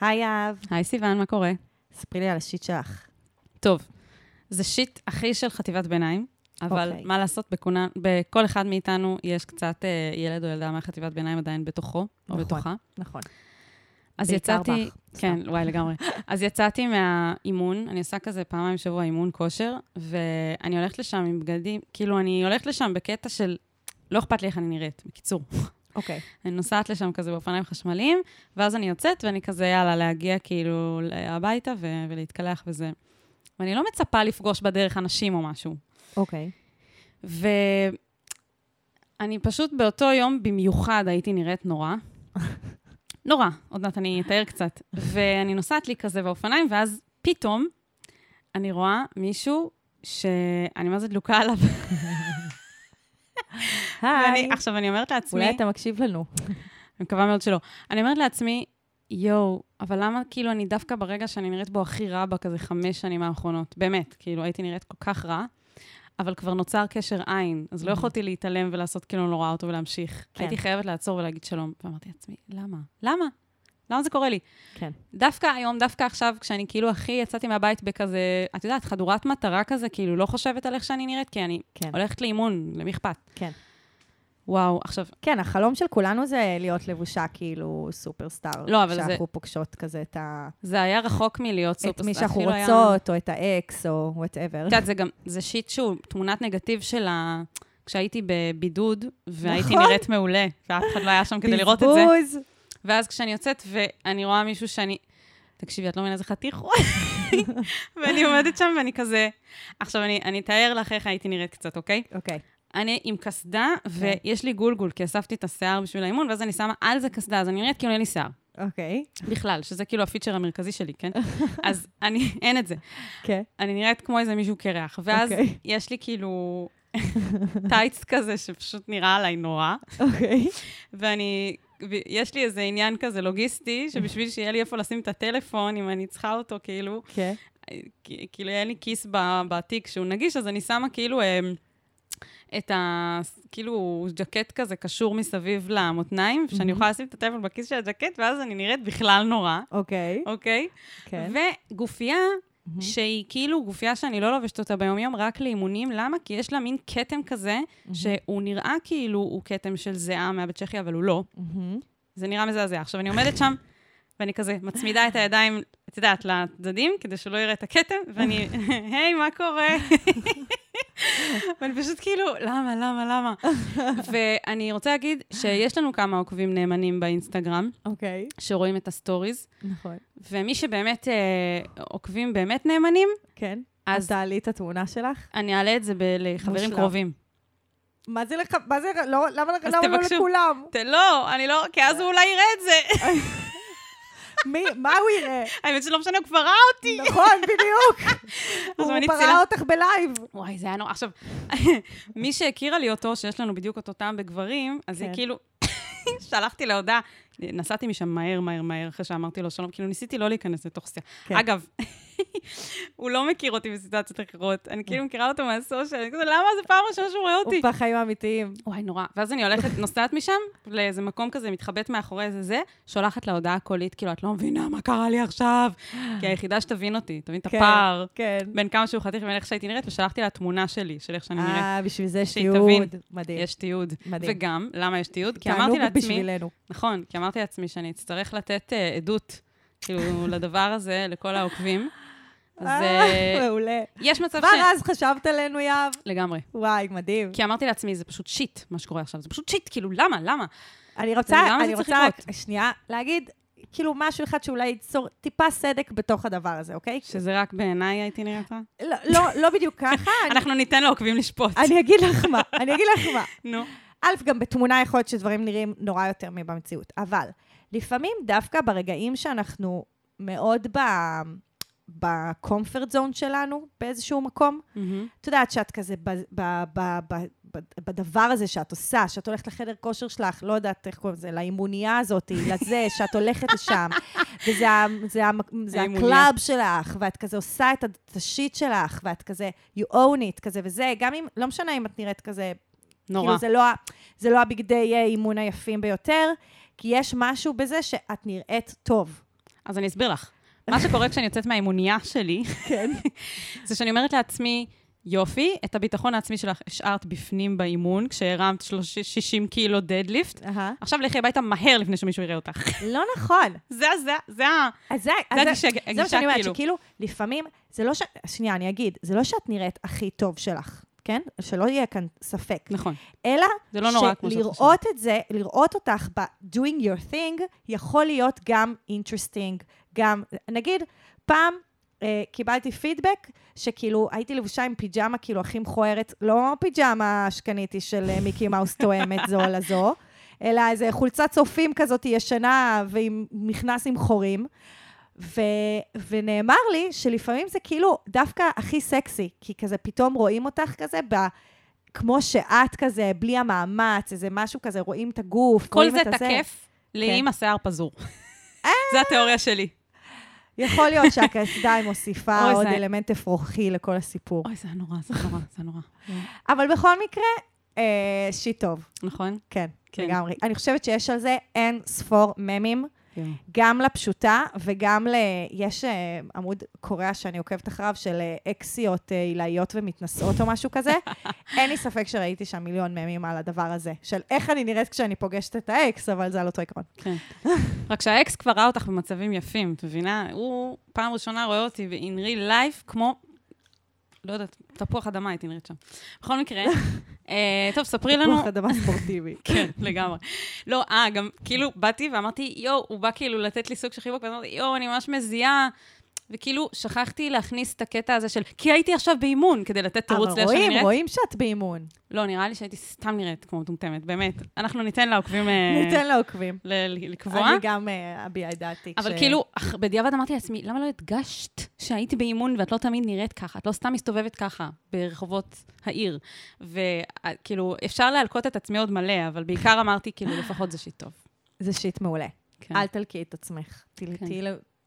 היי אהב, היי סיוון, מה קורה? ספרי לי על השיט שלך. טוב, זה שיט הכי של חטיבת ביניים, אבל אוקיי. מה לעשות, בכונה, בכל אחד מאיתנו יש קצת אה, ילד או ילדה מהחטיבת ביניים עדיין בתוכו, או נכון. בתוכה. נכון. אז יצאתי, בך, כן. וואי, לגמרי. אז יצאתי מהאימון, אני עושה כזה פעמיים בשבוע אימון כושר, ואני הולכת לשם עם בגדים, כאילו, אני הולכת לשם בקטע של, לא אכפת לי איך אני נראית, בקיצור. אוקיי. אני נוסעת לשם כזה באופניים חשמליים, ואז אני יוצאת ואני כזה, יאללה, להגיע כאילו הביתה ו- ולהתקלח וזה. ואני לא מצפה לפגוש בדרך אנשים או משהו. אוקיי. ואני פשוט באותו יום במיוחד הייתי נראית נורא. נורא, עוד מעט אני אתאר קצת. ואני נוסעת לי כזה באופניים, ואז פתאום אני רואה מישהו שאני מה זה דלוקה עליו. היי. עכשיו, אני אומרת לעצמי... אולי אתה מקשיב לנו. אני מקווה מאוד שלא. אני אומרת לעצמי, יואו, אבל למה כאילו אני דווקא ברגע שאני נראית בו הכי רע בכזה חמש שנים האחרונות? באמת, כאילו הייתי נראית כל כך רע, אבל כבר נוצר קשר עין, אז לא Mhm. יכולתי להתעלם ולעשות כאילו אני לא רואה אותו ולהמשיך. כן. הייתי חייבת לעצור ולהגיד שלום. ואמרתי לעצמי, למה? למה? למה זה קורה לי? כן. דווקא היום, דווקא עכשיו, כשאני כאילו הכי יצאתי מהבית בכזה, את יודעת, חדורת מטרה כזה, כאילו לא חושבת על איך שאני נראית, כי אני כן. הולכת לאימון, למי אכפת? כן. וואו, עכשיו, כן, החלום של כולנו זה להיות לבושה כאילו סופרסטאר. לא, אבל זה- שאנחנו פוגשות כזה את ה... זה היה רחוק מלהיות את סופרסטאר. מי שאנחנו היה- רוצות, או את האקס, או וואטאבר. את יודעת, זה גם, זה שיט שהוא תמונת נגטיב של ה... כשהייתי בבידוד, והייתי נכון. נראית מעולה, ואף אחד לא היה שם כדי לראות את זה. בזבוז. ואז כשאני יוצאת ואני רואה מישהו שאני... תקשיבי, את לא מבינה איזה חתיך הוא. ואני עומדת שם ואני כזה... עכשיו, אני, אני אתאר לך איך הייתי נראית קצת, אוקיי? אוקיי. אני עם קסדה, ויש לי גולגול, כי אספתי את השיער בשביל האימון, ואז אני שמה על זה קסדה, אז אני נראית כאילו אין לי שיער. אוקיי. בכלל, שזה כאילו הפיצ'ר המרכזי שלי, כן? אז אני, אין את זה. כן. אני נראית כמו איזה מישהו קרח. ואז אוקיי. יש לי כאילו טייץ כזה שפשוט נראה עליי נורא, אוקיי. ואני, יש לי איזה עניין כזה לוגיסטי, שבשביל שיהיה לי איפה לשים את הטלפון, אם אני צריכה אותו, כאילו, כן. כ- כאילו, אין לי כיס בתיק שהוא נגיש, אז אני שמה כאילו אה, את ה... כאילו, ז'קט כזה קשור מסביב למותניים, שאני מהמם. יכולה לשים את הטלפון בכיס של הז'קט, ואז אני נראית בכלל נורא, אוקיי. אוקיי? כן. וגופייה מהמם. שהיא כאילו גופייה שאני לא לובשת אותה ביום-יום, רק לאימונים. למה? כי יש לה מין כתם כזה, שהוא נראה כאילו הוא כתם של זיעה מהבית צ'כי, אבל הוא לא. מהמם. זה נראה מזעזע. עכשיו, אני עומדת שם, ואני כזה מצמידה את הידיים, את יודעת, לצדדים, כדי שלא יראה את הכתם, ואני, היי, מה קורה? ואני פשוט כאילו, למה, למה, למה? ואני רוצה להגיד שיש לנו כמה עוקבים נאמנים באינסטגרם, אוקיי. שרואים את הסטוריז, נכון. ומי שבאמת אה, עוקבים באמת נאמנים, כן. אז תעלי את התמונה שלך. אני אעלה את זה ב- לחברים מושלם. קרובים. מה זה לך? מה זה? לא, למה למה לא. לכולם? ת- לא, אני לא, כי אז הוא אולי יראה את זה. מי? מה הוא יראה? האמת שלא משנה, הוא כבר ראה אותי. נכון, בדיוק. הוא צילם- אותך בלייב. וואי, זה היה נורא. עכשיו, מי שהכירה לי אותו, שיש לנו בדיוק אותו טעם בגברים, אז היא כן. כאילו, שלחתי לה הודעה, נסעתי משם מהר, מהר, מהר, אחרי שאמרתי לו שלום, כאילו ניסיתי לא להיכנס לתוך שיח. כן. אגב, הוא לא מכיר אותי בסיטואציות אחרות, אני כאילו מכירה אותו מהסושיאל, אני כזה, למה זה פעם ראשונה שהוא רואה הוא אותי? בחיים האמיתיים. וואי, נורא. ואז אני הולכת, נוסעת משם, לאיזה מקום כזה, מתחבאת מאחורי איזה זה, שולחת לה הודעה קולית, כאילו, את לא מבינה מה קרה לי עכשיו. כי היחידה שתבין אותי, תבין את כן, הפער כן. בין כמה שהוא חתיך ובין איך שהייתי נראית, ושלחתי לה תמונה שלי, של איך שאני נראית. אה, בשביל זה יש. תיעוד. מדהים. יש תיעוד. מדהים. וגם, למה יש תיעוד? כי אמרתי לעצמי, בשבילנו. נכון, כי אמרתי לעצמי שאני אצטרך לתת אה, עדות, כאילו, לדבר הזה, לכל העוקבים. אז אה, מעולה. יש מצב כבר ש... אז חשבת עלינו, יהב? לגמרי. וואי, מדהים. כי אמרתי לעצמי, זה פשוט שיט, מה שקורה עכשיו. זה פשוט שיט, כאילו, למה? למה? אני רוצה, אני רוצה רק? שנייה להגיד, כאילו, משהו אחד שאולי ייצור טיפה סדק בתוך הדבר הזה, אוקיי? שזה רק בעיניי הייתי נראית רע? לא, לא, לא בדיוק ככה. אנחנו ניתן לעוקבים לשפוט. אני אגיד לך מה, אני אגיד לך מה. נו. א', גם בתמונה יכול להיות שדברים נראים נורא יותר מבמציאות, אבל לפעמים דווקא ברגעים שאנחנו מאוד ב... בקומפרט זון שלנו באיזשהו מקום, מהמם. את יודעת שאת כזה ב, ב, ב, ב, ב, בדבר הזה שאת עושה, שאת הולכת לחדר כושר שלך, לא יודעת איך קוראים לזה, לאימוניה הזאת, לזה, שאת הולכת לשם, וזה זה זה. ה club שלך, ואת כזה עושה את ה shit שלך, ואת כזה, you own it, כזה וזה, גם אם, לא משנה אם את נראית כזה נורא. כאילו, זה לא, זה לא הבגדי אה, אימון היפים ביותר, כי יש משהו בזה שאת נראית טוב. אז אני אסביר לך. מה שקורה כשאני יוצאת מהאימוניה שלי, כן. זה שאני אומרת לעצמי, יופי, את הביטחון העצמי שלך השארת בפנים באימון, כשהרמת 30 60 קילו דדליפט. אהה. עכשיו לכי הביתה מהר לפני שמישהו יראה אותך. לא נכון. זה, זה, זה ה... זה, זה זה, הגישה, זה מה שאני אומרת, כאילו. שכאילו, לפעמים, זה לא ש... שנייה, אני אגיד, זה לא שאת נראית הכי טוב שלך, כן? שלא יהיה כאן ספק. נכון. אלא זה לא נורא כמו שלראות את זה, לראות אותך ב-doing your thing, יכול להיות גם interesting, גם, נגיד, פעם אה, קיבלתי פידבק, שכאילו הייתי לבושה עם פיג'מה כאילו הכי מכוערת, לא פיג'מה אשכניתי של אה, מיקי מאוס תואמת זו לזו, אלא איזה חולצת צופים כזאת ישנה ועם מכנס עם חורים. ו, ונאמר לי שלפעמים זה כאילו דווקא הכי סקסי, כי כזה פתאום רואים אותך כזה ב... כמו שאת כזה, בלי המאמץ, איזה משהו כזה, רואים את הגוף, כל זה. תקף לאם השיער פזור. זה התיאוריה שלי. יכול להיות שהקסדה מוסיפה אוי, עוד אלמנט אפרוחי לכל הסיפור. אוי, זה נורא, זה נורא, זה נורא. אבל בכל מקרה, אה, שיט טוב, נכון? כן, כן. לגמרי. אני חושבת שיש על זה אין ספור ממים, כן. גם לפשוטה וגם ל... יש אה, עמוד קוריאה שאני עוקבת אחריו של אה, אקסיות אה, עילאיות ומתנשאות או משהו כזה. אין לי ספק שראיתי שם מיליון ממים על הדבר הזה, של איך אני נראית כשאני פוגשת את האקס, אבל זה על אותו עקרון. כן. רק שהאקס כבר ראה אותך במצבים יפים, את מבינה? הוא פעם ראשונה רואה אותי ב-in real life כמו, לא יודעת, תפוח אדמה הייתי נראית שם. בכל מקרה, אה, טוב, ספרי לנו... תפוח אדמה ספורטיבי. כן, לגמרי. לא, אה, גם כאילו באתי ואמרתי, יואו, הוא בא כאילו לתת לי סוג של חיבוק, ואמרתי, יואו, אני ממש מזיעה. וכאילו, שכחתי להכניס את הקטע הזה של, כי הייתי עכשיו באימון, כדי לתת תירוץ אבל לאיך שאני רואים, נראית. רואים שאת באימון. לא, נראה לי שהייתי סתם נראית כמו מטומטמת, באמת. אנחנו ניתן לעוקבים אה, ניתן לעוקבים. לקבוע. אני גם אה, אביע את דעתי. אבל כאילו, בדיעבד אמרתי לעצמי, למה לא הדגשת שהייתי באימון ואת לא תמיד נראית ככה? את לא סתם מסתובבת ככה ברחובות העיר. וכאילו, אפשר להלקות את עצמי עוד מלא, אבל בעיקר אמרתי, כאילו, לפחות זה שיט טוב. זה שיט מעולה. כן. אל תלקי את עצמך. כן.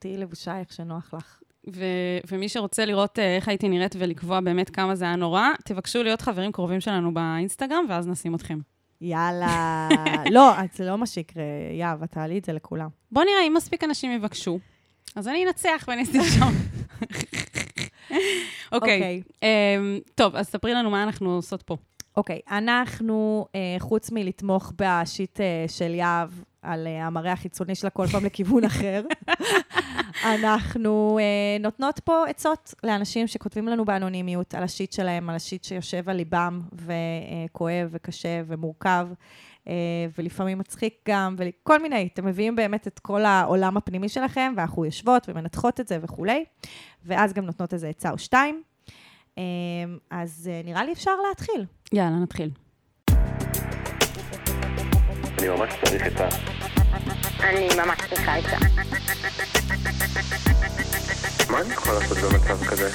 תהיי לב- תהיי לבושה איך שנוח לך. ו- ומי שרוצה לראות אה, איך הייתי נראית ולקבוע באמת כמה זה היה נורא, תבקשו להיות חברים קרובים שלנו באינסטגרם, ואז נשים אתכם. יאללה. לא, זה לא מה שיקרה, יאב, את תעלי את זה לכולם. בואו נראה אם מספיק אנשים יבקשו. אז אני אנצח ואני אשים שם. אוקיי. אמ, טוב, אז ספרי לנו מה אנחנו עושות פה. אוקיי, אנחנו, אה, חוץ מלתמוך בשיט אה, של יהב על אה, המראה החיצוני שלה כל פעם לכיוון אחר, אנחנו אה, נותנות פה עצות לאנשים שכותבים לנו באנונימיות על השיט שלהם, על השיט שיושב על ליבם וכואב וקשה ומורכב. אה, ולפעמים מצחיק גם, וכל מיני. אתם מביאים באמת את כל העולם הפנימי שלכם, ואנחנו יושבות ומנתחות את זה וכולי, ואז גם נותנות איזה עצה או שתיים. אה, אז אה, נראה לי אפשר להתחיל. יאללה, נתחיל. אני ממש צריך את ה... אני ממש צריכה עצה. מה אני יכול לעשות במצב כזה?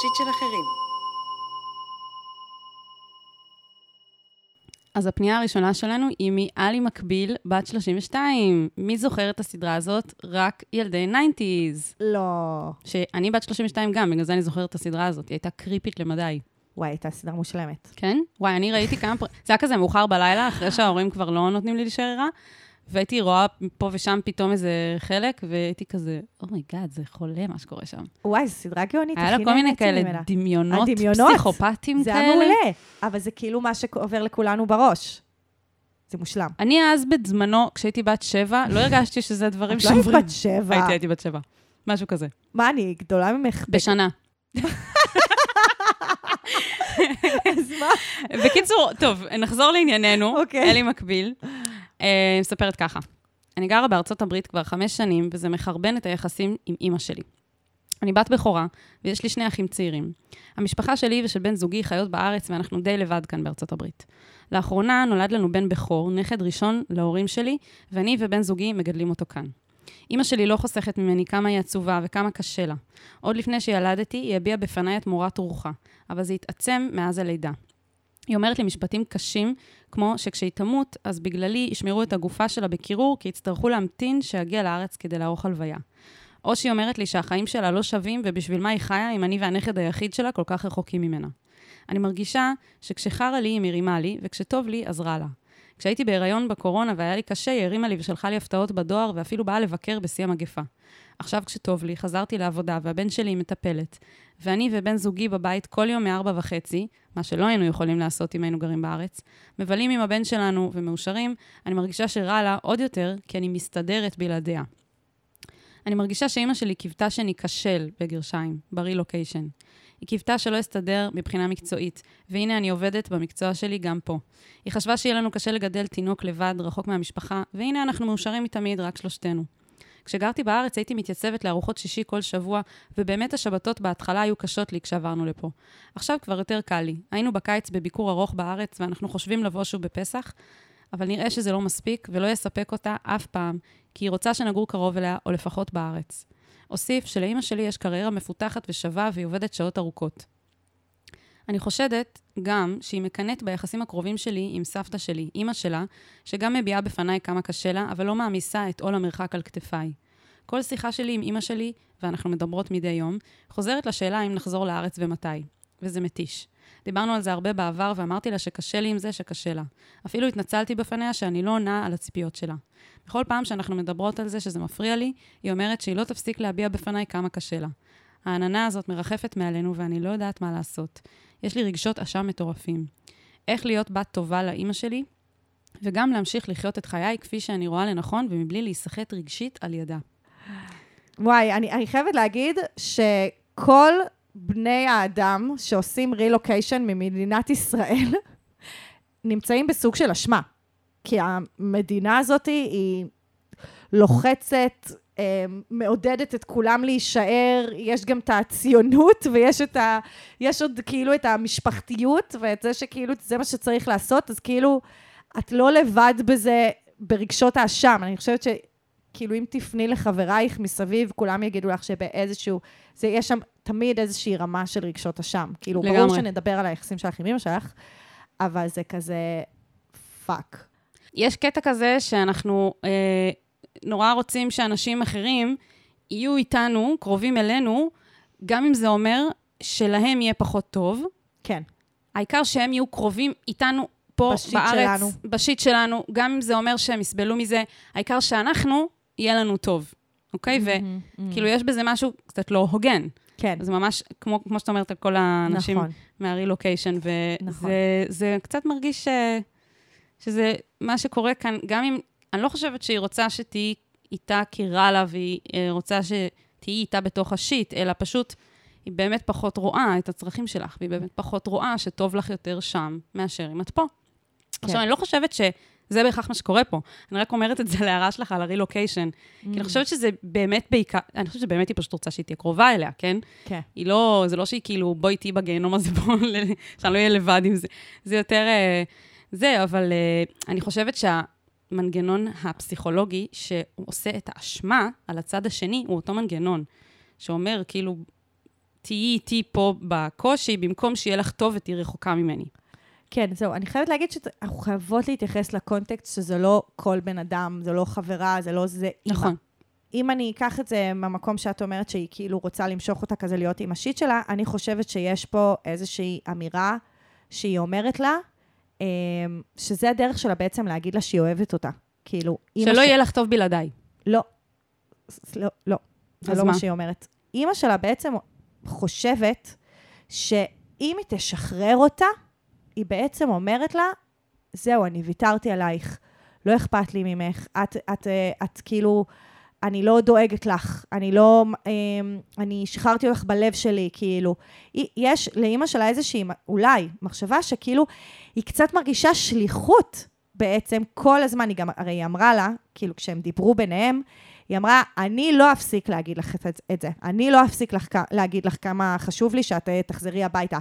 shit של אחרים. אז הפנייה הראשונה שלנו היא מאלי מקביל, בת 32. מי זוכר את הסדרה הזאת? רק ילדי 90's. לא. שאני בת 32 גם, בגלל זה אני זוכרת את הסדרה הזאת. היא הייתה קריפית למדי. וואי, הייתה סדרה מושלמת. כן? וואי, אני ראיתי כמה פר... זה היה כזה מאוחר בלילה, אחרי שההורים כבר לא נותנים לי להישאר ערה, והייתי רואה פה ושם פתאום איזה חלק, והייתי כזה, oh my god, זה חולה מה שקורה שם. וואי, זו סדרה גאונית, היה לה כל מיני כאלה ממנה. דמיונות, הדמיונות? פסיכופטיים זה כאלה. היה מעולה, אבל זה כאילו מה שעובר לכולנו בראש. זה מושלם. אני אז בזמנו, כשהייתי בת שבע, לא הרגשתי שזה דברים את לא היית שעוברים. בת שבע. הייתי, הייתי בת שבע. משהו כזה. מה, אני גדולה ממך? בשנה. אז מה? בקיצור, טוב, נחזור לענייננו. אוקיי. אלי מקביל. אה, מספרת ככה. אני גרה בארצות הברית כבר חמש שנים, וזה מחרבן את היחסים עם אימא שלי. אני בת בכורה, ויש לי שני אחים צעירים. המשפחה שלי ושל בן זוגי חיות בארץ, ואנחנו די לבד כאן בארצות הברית. לאחרונה נולד לנו בן בכור, נכד ראשון להורים שלי, ואני ובן זוגי מגדלים אותו כאן. אימא שלי לא חוסכת ממני כמה היא עצובה וכמה קשה לה. עוד לפני שילדתי, היא הביעה בפניי את מורת רוחה, אבל זה התעצם מאז הלידה. היא אומרת לי משפטים קשים, כמו שכשהיא תמות, אז בגללי ישמרו את הגופה שלה בקירור, כי יצטרכו להמתין שיגיע לארץ כדי לערוך הלוויה. או שהיא אומרת לי שהחיים שלה לא שווים ובשביל מה היא חיה אם אני והנכד היחיד שלה כל כך רחוקים ממנה. אני מרגישה שכשחרא לי היא מרימה לי, וכשטוב לי אז רע לה. כשהייתי בהיריון בקורונה והיה לי קשה, היא הרימה לי ושלחה לי הפתעות בדואר, ואפילו באה לבקר בשיא המגפה. עכשיו כשטוב לי, חזרתי לעבודה, והבן שלי מטפלת. ואני ובן זוגי בבית כל יום מארבע וחצי, מה שלא היינו יכולים לעשות אם היינו גרים בארץ, מבלים עם הבן שלנו ומאושרים, אני מרגישה שרע לה עוד יותר, כי אני מסתדרת בלעדיה. אני מרגישה שאימא שלי קיוותה שניכשל, בגרשיים, ברילוקיישן. היא קיוותה שלא אסתדר מבחינה מקצועית, והנה אני עובדת במקצוע שלי גם פה. היא חשבה שיהיה לנו קשה לגדל תינוק לבד, רחוק מהמשפחה, והנה אנחנו מאושרים מתמיד, רק שלושתנו. כשגרתי בארץ הייתי מתייצבת לארוחות שישי כל שבוע, ובאמת השבתות בהתחלה היו קשות לי כשעברנו לפה. עכשיו כבר יותר קל לי. היינו בקיץ בביקור ארוך בארץ, ואנחנו חושבים לבוא שוב בפסח, אבל נראה שזה לא מספיק, ולא יספק אותה אף פעם, כי היא רוצה שנגור קרוב אליה, או לפחות בארץ. אוסיף שלאימא שלי יש קריירה מפותחת ושווה, והיא עובדת שעות ארוכות. אני חושדת גם שהיא מקנאת ביחסים הקרובים שלי עם סבתא שלי, אימא שלה, שגם מביעה בפניי כמה קשה לה, אבל לא מעמיסה את עול המרחק על כתפיי. כל שיחה שלי עם אימא שלי, ואנחנו מדברות מדי יום, חוזרת לשאלה אם נחזור לארץ ומתי. וזה מתיש. דיברנו על זה הרבה בעבר, ואמרתי לה שקשה לי עם זה שקשה לה. אפילו התנצלתי בפניה שאני לא עונה על הציפיות שלה. בכל פעם שאנחנו מדברות על זה שזה מפריע לי, היא אומרת שהיא לא תפסיק להביע בפניי כמה קשה לה. העננה הזאת מרחפת מעלינו ואני לא יודעת מה לעשות. יש לי רגשות אשם מטורפים. איך להיות בת טובה לאימא שלי, וגם להמשיך לחיות את חיי כפי שאני רואה לנכון, ומבלי להיסחט רגשית על ידה. וואי, אני, אני חייבת להגיד שכל בני האדם שעושים רילוקיישן ממדינת ישראל נמצאים בסוג של אשמה. כי המדינה הזאת היא לוחצת, מעודדת את כולם להישאר, יש גם את הציונות ויש את ה... יש עוד כאילו את המשפחתיות ואת זה שכאילו זה מה שצריך לעשות, אז כאילו את לא לבד בזה ברגשות האשם. אני חושבת שכאילו אם תפני לחברייך מסביב, כולם יגידו לך שבאיזשהו... זה, יש שם תמיד איזושהי רמה של רגשות אשם. כאילו, לגמרי. ברור שנדבר על היחסים שלך עם אמא שלך, אבל זה כזה fuck. יש קטע כזה שאנחנו אה, נורא רוצים שאנשים אחרים יהיו איתנו, קרובים אלינו, גם אם זה אומר שלהם יהיה פחות טוב. כן. העיקר שהם יהיו קרובים איתנו פה בשיט בארץ, שלנו. בשיט שלנו, גם אם זה אומר שהם יסבלו מזה, העיקר שאנחנו, יהיה לנו טוב, אוקיי? וכאילו, יש בזה משהו קצת לא הוגן. כן, זה ממש, כמו, כמו שאת אומרת, על כל האנשים נכון. מהרילוקיישן, וזה נכון. זה קצת מרגיש ש, שזה מה שקורה כאן, גם אם, אני לא חושבת שהיא רוצה שתהיי איתה כי רע לה, והיא אה, רוצה שתהיי איתה בתוך השיט, אלא פשוט, היא באמת פחות רואה את הצרכים שלך, והיא באמת פחות רואה שטוב לך יותר שם, מאשר אם את פה. כן. עכשיו, אני לא חושבת שזה בהכרח מה שקורה פה. אני רק אומרת את זה להערה שלך על הרילוקיישן. כי Mm. אני חושבת שזה באמת בעיקר, אני חושבת שבאמת היא פשוט רוצה שהיא תהיה קרובה אליה, כן? כן. היא לא, זה לא שהיא כאילו, בואי איתי בגיהנום הזה, בואו, ל- שאני לא אהיה לבד עם זה. זה יותר אה, זה, אבל אה, אני חושבת שהמנגנון הפסיכולוגי שעושה את האשמה על הצד השני, הוא אותו מנגנון, שאומר, כאילו, תהיי איתי פה בקושי, במקום שיהיה לך טוב ותהיי רחוקה ממני. כן, זהו. אני חייבת להגיד שאנחנו חייבות להתייחס לקונטקסט שזה לא כל בן אדם, זה לא חברה, זה לא זה אימא. נכון. אם אני אקח את זה מהמקום שאת אומרת שהיא כאילו רוצה למשוך אותה כזה להיות עם השיט שלה, אני חושבת שיש פה איזושהי אמירה שהיא אומרת לה, שזה הדרך שלה בעצם להגיד לה שהיא אוהבת אותה. כאילו, אימא שלא ש- יהיה לך טוב בלעדיי. לא. לא, לא. זה לא מה? שהיא אומרת. אימא שלה בעצם חושבת שאם היא תשחרר אותה, היא בעצם אומרת לה, זהו, אני ויתרתי עלייך, לא אכפת לי ממך, את, את, אה, את כאילו, אני לא דואגת לך, אני לא, אמ, אני שחררתי אותך בלב שלי, כאילו. יש לאימא שלה איזושהי, אולי, מחשבה שכאילו, היא קצת מרגישה שליחות בעצם כל הזמן, היא גם, הרי היא אמרה לה, כאילו, כשהם דיברו ביניהם, היא אמרה, אני לא אפסיק להגיד לך את, את זה. אני לא אפסיק לך, להגיד לך כמה חשוב לי שאת אה, תחזרי הביתה.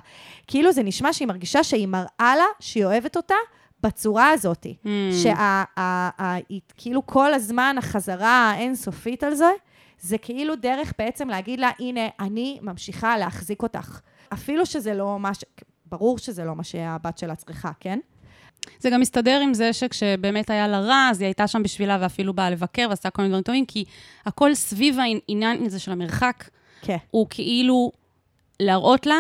כאילו זה נשמע שהיא מרגישה שהיא מראה לה שהיא אוהבת אותה בצורה הזאת. Mm. שכאילו כל הזמן החזרה האינסופית על זה, זה כאילו דרך בעצם להגיד לה, הנה, אני ממשיכה להחזיק אותך. אפילו שזה לא מה ש... ברור שזה לא מה שהבת שלה צריכה, כן? זה גם מסתדר עם זה שכשבאמת היה לה רע, אז היא הייתה שם בשבילה ואפילו באה לבקר ועשתה כל מיני דברים טובים, כי הכל סביב העניין הזה של המרחק, כן. הוא כאילו להראות לה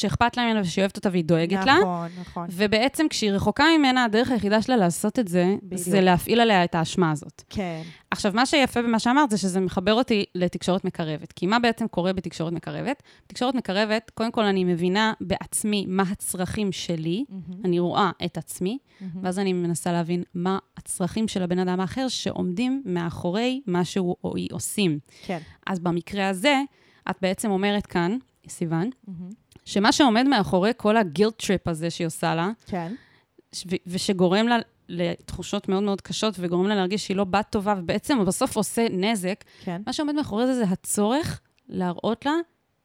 שאכפת לה ממנה ושהיא אוהבת אותה והיא דואגת לה. נכון, נכון. ובעצם כשהיא רחוקה ממנה, הדרך היחידה שלה לעשות את זה, בדיוק. זה להפעיל עליה את האשמה הזאת. כן. עכשיו, מה שיפה במה שאמרת זה שזה מחבר אותי לתקשורת מקרבת. כי מה בעצם קורה בתקשורת מקרבת? בתקשורת מקרבת, קודם כל אני מבינה בעצמי מה הצרכים שלי, אני רואה את עצמי, ואז אני מנסה להבין מה הצרכים של הבן אדם האחר שעומדים מאחורי מה שהוא או היא עושים. כן. אז במקרה הזה, את בעצם אומרת כאן, סיוון, שמה שעומד מאחורי כל ה guilt trip הזה שהיא עושה לה, כן. ו- ושגורם לה לתחושות מאוד מאוד קשות, וגורם לה להרגיש שהיא לא בת טובה, ובעצם בסוף עושה נזק, כן. מה שעומד מאחורי זה זה הצורך להראות לה,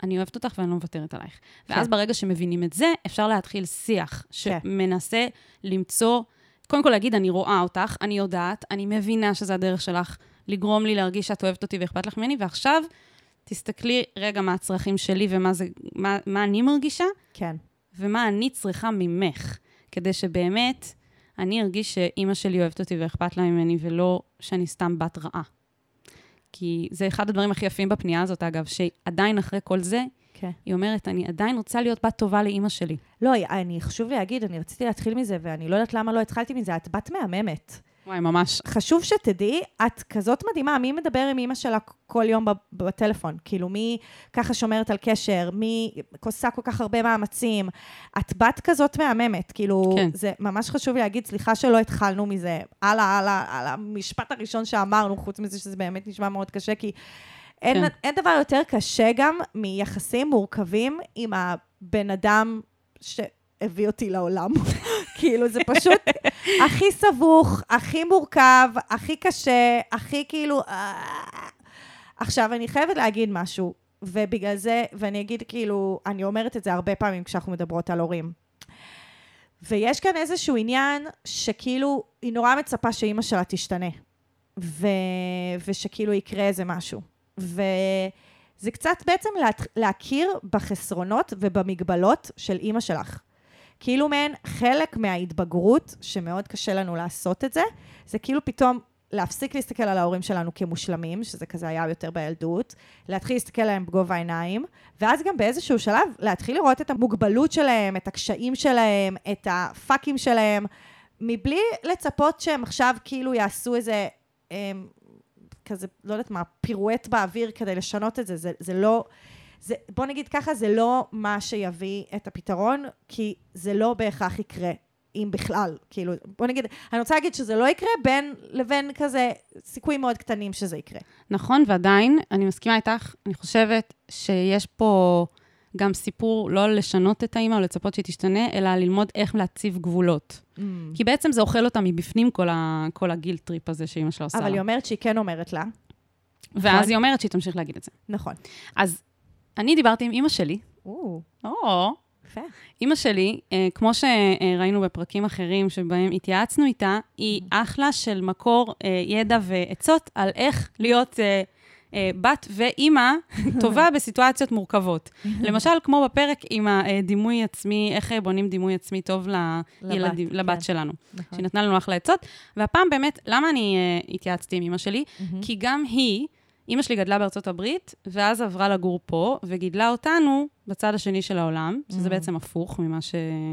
אני אוהבת אותך ואני לא מוותרת עלייך. ואז כן. ברגע שמבינים את זה, אפשר להתחיל שיח כן. שמנסה למצוא, קודם כל להגיד, אני רואה אותך, אני יודעת, אני מבינה שזה הדרך שלך לגרום לי להרגיש שאת אוהבת אותי ואכפת לך ממני, ועכשיו תסתכלי רגע מה הצרכים שלי ומה זה, מה, מה אני מרגישה, כן. ומה אני צריכה ממך, כדי שבאמת אני ארגיש שאימא שלי אוהבת אותי ואכפת לה ממני, ולא שאני סתם בת רעה. כי זה אחד הדברים הכי יפים בפנייה הזאת, אגב, שעדיין אחרי כל זה, כן. היא אומרת, אני עדיין רוצה להיות בת טובה לאימא שלי. לא, אני, חשוב לי להגיד, אני רציתי להתחיל מזה, ואני לא יודעת למה לא התחלתי מזה, את בת מהממת. וואי, ממש. חשוב שתדעי, את כזאת מדהימה, מי מדבר עם אימא שלה כל יום בטלפון? כאילו, מי ככה שומרת על קשר? מי עושה כל כך הרבה מאמצים? את בת כזאת מהממת, כאילו, כן. זה ממש חשוב לי להגיד, סליחה שלא התחלנו מזה, על, ה- על, המשפט הראשון שאמרנו, חוץ מזה שזה באמת נשמע מאוד קשה, כי אין, כן. אין דבר יותר קשה גם מיחסים מורכבים עם הבן אדם שהביא אותי לעולם. כאילו, זה פשוט הכי סבוך, הכי מורכב, הכי קשה, הכי כאילו... אה. עכשיו, אני חייבת להגיד משהו, ובגלל זה, ואני אגיד כאילו, אני אומרת את זה הרבה פעמים כשאנחנו מדברות על הורים. ויש כאן איזשהו עניין שכאילו, היא נורא מצפה שאימא שלה תשתנה, ו... ושכאילו יקרה איזה משהו. וזה קצת בעצם לה... להכיר בחסרונות ובמגבלות של אימא שלך. כאילו מעין חלק מההתבגרות, שמאוד קשה לנו לעשות את זה, זה כאילו פתאום להפסיק להסתכל על ההורים שלנו כמושלמים, שזה כזה היה יותר בילדות, להתחיל להסתכל עליהם בגובה העיניים, ואז גם באיזשהו שלב להתחיל לראות את המוגבלות שלהם, את הקשיים שלהם, את הפאקים שלהם, מבלי לצפות שהם עכשיו כאילו יעשו איזה, הם, כזה, לא יודעת מה, פירואט באוויר כדי לשנות את זה, זה, זה לא... זה, בוא נגיד ככה, זה לא מה שיביא את הפתרון, כי זה לא בהכרח יקרה, אם בכלל. כאילו, בוא נגיד, אני רוצה להגיד שזה לא יקרה בין לבין כזה סיכויים מאוד קטנים שזה יקרה. נכון, ועדיין, אני מסכימה איתך, אני חושבת שיש פה גם סיפור לא לשנות את האימא או לצפות שהיא תשתנה, אלא ללמוד איך להציב גבולות. Mm. כי בעצם זה אוכל אותה מבפנים, כל, ה, כל ה guilt trip הזה שאימא שלה עושה אבל לה. היא אומרת שהיא כן אומרת לה. ואז נכון. היא אומרת שהיא תמשיך להגיד את זה. נכון. אז אני דיברתי עם אימא שלי, או, או, יפה. אימא שלי, אה, כמו שראינו בפרקים אחרים שבהם התייעצנו איתה, היא אחלה של מקור אה, ידע ועצות על איך להיות אה, בת ואימא טובה בסיטואציות מורכבות. למשל, כמו בפרק עם הדימוי עצמי, איך בונים דימוי עצמי טוב לילדים, לבת, לבת כן. שלנו. נכון. שהיא נתנה לנו אחלה עצות. והפעם באמת, למה אני התייעצתי עם אמא שלי? מהמם. כי גם היא, אמא שלי גדלה בארצות הברית, ואז עברה לגור פה, וגידלה אותנו בצד השני של העולם, שזה Mhm. בעצם הפוך ממה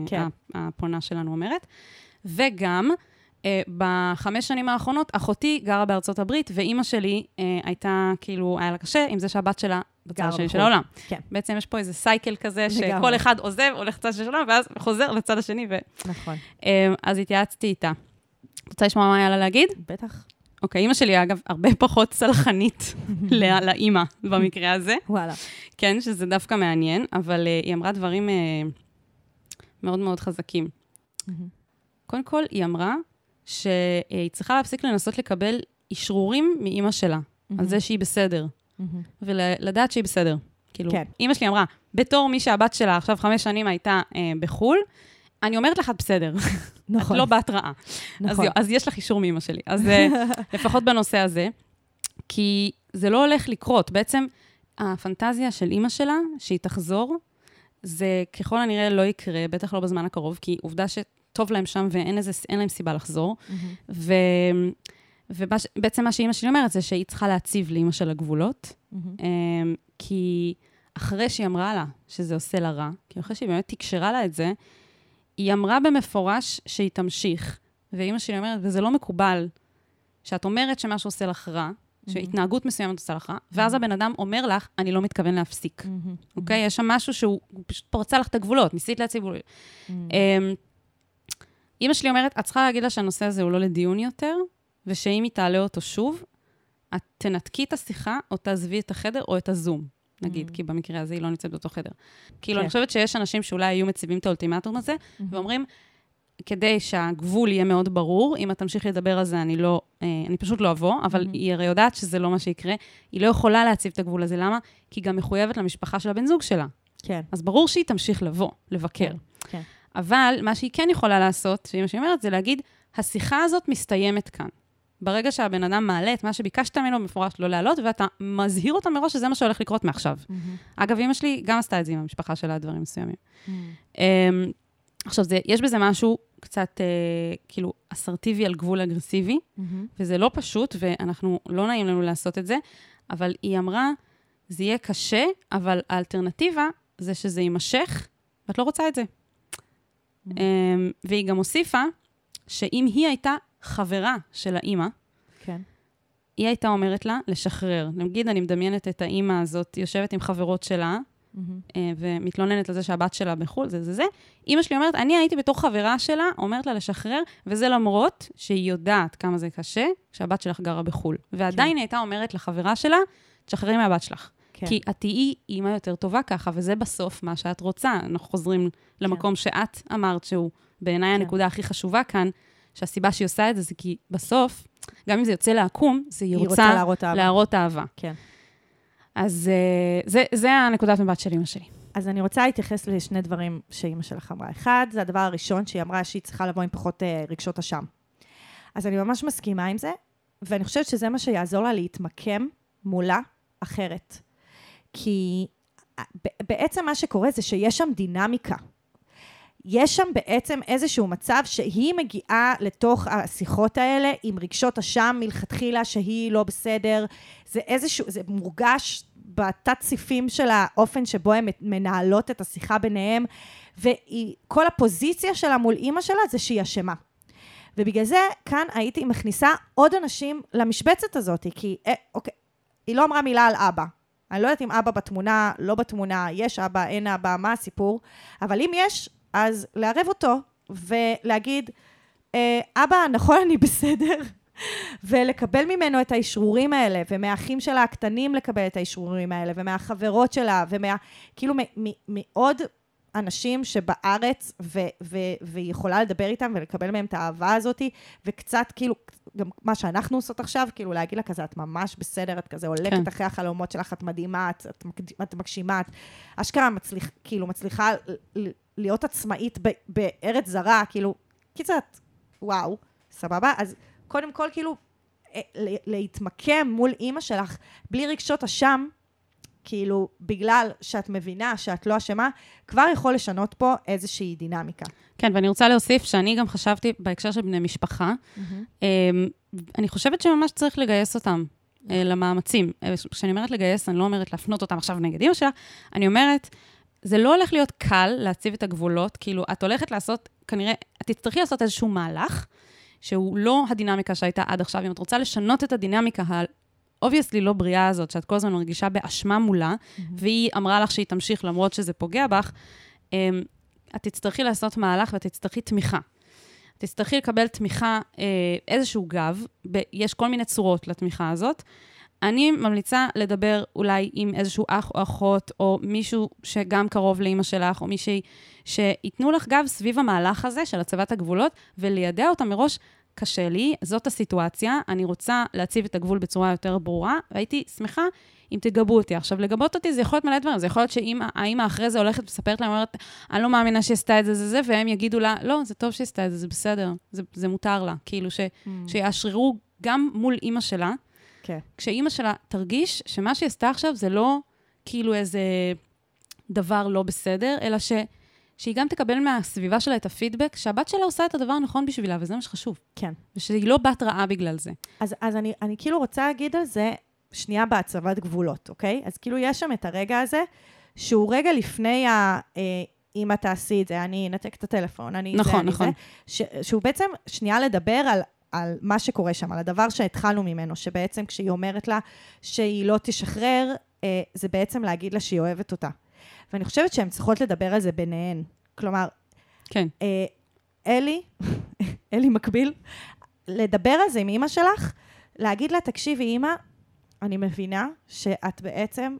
כן. שהפונה שלנו אומרת. וגם, uh, בחמש שנים האחרונות, אחותי גרה בארצות הברית, ואימא שלי uh, הייתה, כאילו, היה לה קשה עם זה שהבת שלה בצד השני של בחו"ל. העולם. כן. בעצם יש פה איזה סייקל כזה, לגמרי. שכל אחד עוזב, הולך לצד השני של העולם, ואז חוזר לצד השני, ו... נכון. אמ, אז התייעצתי איתה. רוצה לשמוע מה היה לה להגיד? בטח. אוקיי, אימא שלי, אגב, הרבה פחות סלחנית לא- לאימא במקרה הזה. וואלה. כן, שזה דווקא מעניין, אבל uh, היא אמרה דברים uh, מאוד מאוד חזקים. קודם כל, היא אמרה שהיא צריכה להפסיק לנסות לקבל אישרורים מאימא שלה, על זה שהיא בסדר, ולדעת שהיא בסדר. כאילו, כן. אימא שלי אמרה, בתור מי שהבת שלה עכשיו חמש שנים הייתה uh, בחו"ל, אני אומרת לך, את בסדר. נכון. את לא. אז, נכון. יו- אז יש לך אישור מאמא שלי. אז אה, לפחות בנושא הזה, כי זה לא הולך לקרות. בעצם הפנטזיה של אימא שלה, שהיא תחזור, זה ככל הנראה לא יקרה, בטח לא בזמן הקרוב, כי עובדה ש... טוב להם שם ואין איזה, להם סיבה לחזור. ו... ובעצם מה שאימא שלי אומרת זה שהיא צריכה להציב לאימא שלה גבולות, אמ, כי אחרי שהיא אמרה לה שזה עושה לה רע, כי אחרי שהיא באמת תקשרה לה את זה, היא אמרה במפורש שהיא תמשיך. ואימא שלי אומרת, וזה לא מקובל שאת אומרת שמשהו עושה לך רע, שהתנהגות מסוימת עושה לך רע, ואז הבן אדם אומר לך, אני לא מתכוון להפסיק. אוקיי? יש שם משהו שהוא הוא פשוט פרצה לך את הגבולות, ניסית להציב. אמ, אימא שלי אומרת, את צריכה להגיד לה שהנושא הזה הוא לא לדיון יותר, ושאם היא תעלה אותו שוב, את תנתקי את השיחה, או תעזבי את החדר, או את הזום, נגיד, כי במקרה הזה היא לא נמצאת באותו חדר. כאילו, כן. אני חושבת שיש אנשים שאולי היו מציבים את האולטימטום הזה, ואומרים, כדי שהגבול יהיה מאוד ברור, אם את תמשיכי לדבר על זה, אני לא, אה, אני פשוט לא אבוא, אבל היא הרי יודעת שזה לא מה שיקרה. היא לא יכולה להציב את הגבול הזה, למה? כי היא גם מחויבת למשפחה של הבן זוג שלה. כן, אז ברור שהיא תמשיך לבוא, לבקר. כן. אבל מה שהיא כן יכולה לעשות, שאמא שלי אומרת, זה להגיד, השיחה הזאת מסתיימת כאן. ברגע שהבן אדם מעלה את מה שביקשת ממנו במפורש לא להעלות, ואתה מזהיר אותה מראש שזה מה שהולך לקרות מעכשיו. אגב, אמא שלי גם עשתה את זה עם המשפחה שלה, דברים מסוימים. אמ, עכשיו, זה, יש בזה משהו קצת אה, כאילו אסרטיבי על גבול אגרסיבי, וזה לא פשוט, ואנחנו, לא נעים לנו לעשות את זה, אבל היא אמרה, זה יהיה קשה, אבל האלטרנטיבה זה שזה יימשך, ואת לא רוצה את זה. אמ, והיא גם הוסיפה שאם היא הייתה חברה של האימא, כן. היא הייתה אומרת לה לשחרר. נגיד, אני מדמיינת את האימא הזאת יושבת עם חברות שלה, אה, ומתלוננת על זה שהבת שלה בחו"ל, זה זה זה. אימא שלי אומרת, אני הייתי בתור חברה שלה, אומרת לה לשחרר, וזה למרות שהיא יודעת כמה זה קשה, שהבת שלך גרה בחו"ל. ועדיין היא הייתה אומרת לחברה שלה, תשחררי מהבת שלך. כן. כי את תהיי אימא יותר טובה ככה, וזה בסוף מה שאת רוצה. אנחנו חוזרים למקום שאת אמרת שהוא בעיניי כן. הנקודה הכי חשובה כאן, שהסיבה שהיא עושה את זה זה כי בסוף, גם אם זה יוצא לעקום, זה היא היא רוצה, רוצה להראות אהבה. להראות אהבה. כן. אז אה, זה, זה הנקודת מבט של אמא שלי. אז אני רוצה להתייחס לשני דברים שאימא שלך אמרה. אחד, זה הדבר הראשון, שהיא אמרה שהיא צריכה לבוא עם פחות אה, רגשות אשם. אז אני ממש מסכימה עם זה, ואני חושבת שזה מה שיעזור לה להתמקם מולה אחרת. כי אה, בעצם מה שקורה זה שיש שם דינמיקה. יש שם בעצם איזשהו מצב שהיא מגיעה לתוך השיחות האלה עם רגשות אשם מלכתחילה שהיא לא בסדר. זה איזשהו, זה מורגש בתת ציפים של האופן שבו הן מנהלות את השיחה ביניהם, וכל הפוזיציה שלה מול אימא שלה זה שהיא אשמה. ובגלל זה כאן הייתי מכניסה עוד אנשים למשבצת הזאת, כי אה, אוקיי, היא לא אמרה מילה על אבא. אני לא יודעת אם אבא בתמונה, לא בתמונה, יש אבא, אין אבא, מה הסיפור, אבל אם יש, אז לערב אותו ולהגיד, "אה, אבא, נכון, אני בסדר, ולקבל ממנו את האשרורים האלה, ומהאחים שלה הקטנים לקבל את האשרורים האלה, ומהחברות שלה, ומה... כאילו מעוד אנשים שבארץ, ו- ו- והיא יכולה לדבר איתם ולקבל מהם את האהבה הזאת, וקצת כאילו, גם מה שאנחנו עושות עכשיו, כאילו להגיד לה כזה, את ממש בסדר, את כזה הולכת כן. אחרי החלומות שלך, את מדהימה, את, את, את מגשימה, את אשכרה מצליח, כאילו מצליחה להיות עצמאית ב- בארץ זרה, כאילו, קיצת, וואו, סבבה? אז קודם כל, כאילו, אה, להתמקם מול אימא שלך בלי רגשות אשם, כאילו, בגלל שאת מבינה שאת לא אשמה, כבר יכול לשנות פה איזושהי דינמיקה. כן, ואני רוצה להוסיף שאני גם חשבתי בהקשר של בני משפחה, אמ, אני חושבת שממש צריך לגייס אותם אה, למאמצים. אה, כשאני אומרת לגייס, אני לא אומרת להפנות אותם עכשיו נגד אמא שלה, אני אומרת, זה לא הולך להיות קל להציב את הגבולות, כאילו, את הולכת לעשות, כנראה, את תצטרכי לעשות איזשהו מהלך, שהוא לא הדינמיקה שהייתה עד עכשיו. אם את רוצה לשנות את הדינמיקה ה-obviously לא בריאה הזאת, שאת כל הזמן מרגישה באשמה מולה, והיא אמרה לך שהיא תמשיך למרות שזה פוגע בך, אמ, את תצטרכי לעשות מהלך ואת תצטרכי תמיכה. תצטרכי לקבל תמיכה, אה, איזשהו גב, ב- יש כל מיני צורות לתמיכה הזאת. אני ממליצה לדבר אולי עם איזשהו אח או אחות, או מישהו שגם קרוב לאימא שלך, או מישהי, שייתנו לך גב סביב המהלך הזה של הצבת הגבולות, וליידע אותה מראש, קשה לי, זאת הסיטואציה, אני רוצה להציב את הגבול בצורה יותר ברורה, והייתי שמחה אם תגבו אותי. עכשיו, לגבות אותי זה יכול להיות מלא דברים, זה יכול להיות שהאימא אחרי זה הולכת ומספרת להם, אומרת, אני לא מאמינה שהיא עשתה את זה, זה, זה, והם יגידו לה, לא, זה טוב שהיא עשתה את זה, זה בסדר, זה, זה מותר לה. כאילו, ש, שיאשררו גם מול אימא שלה, כן. כשאימא שלה תרגיש שמה שהיא עשתה עכשיו זה לא כאילו איזה דבר לא בסדר, אלא ש, שהיא גם תקבל מהסביבה שלה את הפידבק, שהבת שלה עושה את הדבר הנכון בשבילה, וזה מה שחשוב. כן. ושהיא לא בת רעה בגלל זה. אז, אז אני, אני כאילו רוצה להגיד על זה שנייה בהצבת גבולות, אוקיי? אז כאילו יש שם את הרגע הזה, שהוא רגע לפני ה... אה, אם את תעשי את זה, אני אנתק את הטלפון, אני נכון, זה, אני נכון. זה. ש, שהוא בעצם שנייה לדבר על, על מה שקורה שם, על הדבר שהתחלנו ממנו, שבעצם כשהיא אומרת לה שהיא לא תשחרר, אה, זה בעצם להגיד לה שהיא אוהבת אותה. ואני חושבת שהן צריכות לדבר על זה ביניהן. כלומר, כן. אה, אלי, אלי מקביל, לדבר על זה עם אימא שלך, להגיד לה, תקשיבי, אימא, אני מבינה שאת בעצם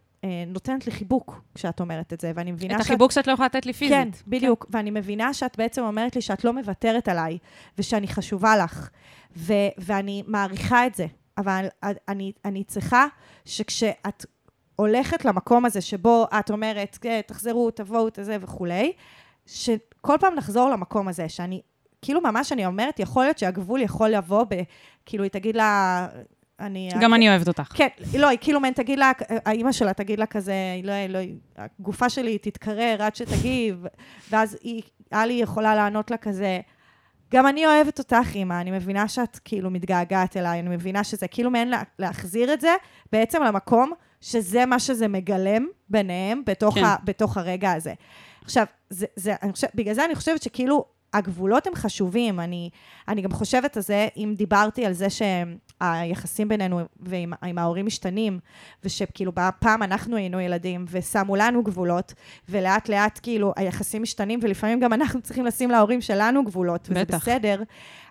נותנת לי חיבוק כשאת אומרת את זה, ואני מבינה את שאת... החיבוק שאת לא יכולה לתת לי פיזית. כן, בדיוק. כן. ואני מבינה שאת בעצם אומרת לי שאת לא מוותרת עליי, ושאני חשובה לך, ו- ואני מעריכה את זה. אבל אני, אני צריכה שכשאת הולכת למקום הזה שבו את אומרת, "כן, תחזרו, תבואו, את זה וכולי, שכל פעם נחזור למקום הזה, שאני, כאילו ממש אני אומרת, יכול להיות שהגבול יכול לבוא ב... כאילו, היא תגיד לה... אני... גם אני אוהבת אותך. כן, לא, היא כאילו, מן, תגיד לה, האימא שלה תגיד לה כזה, לא, לא, הגופה שלי תתקרר עד שתגיב, ואז היא, אלי יכולה לענות לה כזה, גם אני אוהבת אותך, אימא, אני מבינה שאת כאילו מתגעגעת אליי, אני מבינה שזה כאילו מעין לה, להחזיר את זה בעצם למקום שזה מה שזה מגלם ביניהם בתוך, כן. ה, בתוך הרגע הזה. עכשיו, זה, זה, אני חושב, בגלל זה אני חושבת שכאילו הגבולות הם חשובים. אני, אני גם חושבת על זה, אם דיברתי על זה שהיחסים בינינו ועם עם ההורים משתנים, ושכאילו פעם אנחנו היינו ילדים ושמו לנו גבולות, ולאט לאט כאילו היחסים משתנים, ולפעמים גם אנחנו צריכים לשים להורים שלנו גבולות, וזה בטח. בסדר.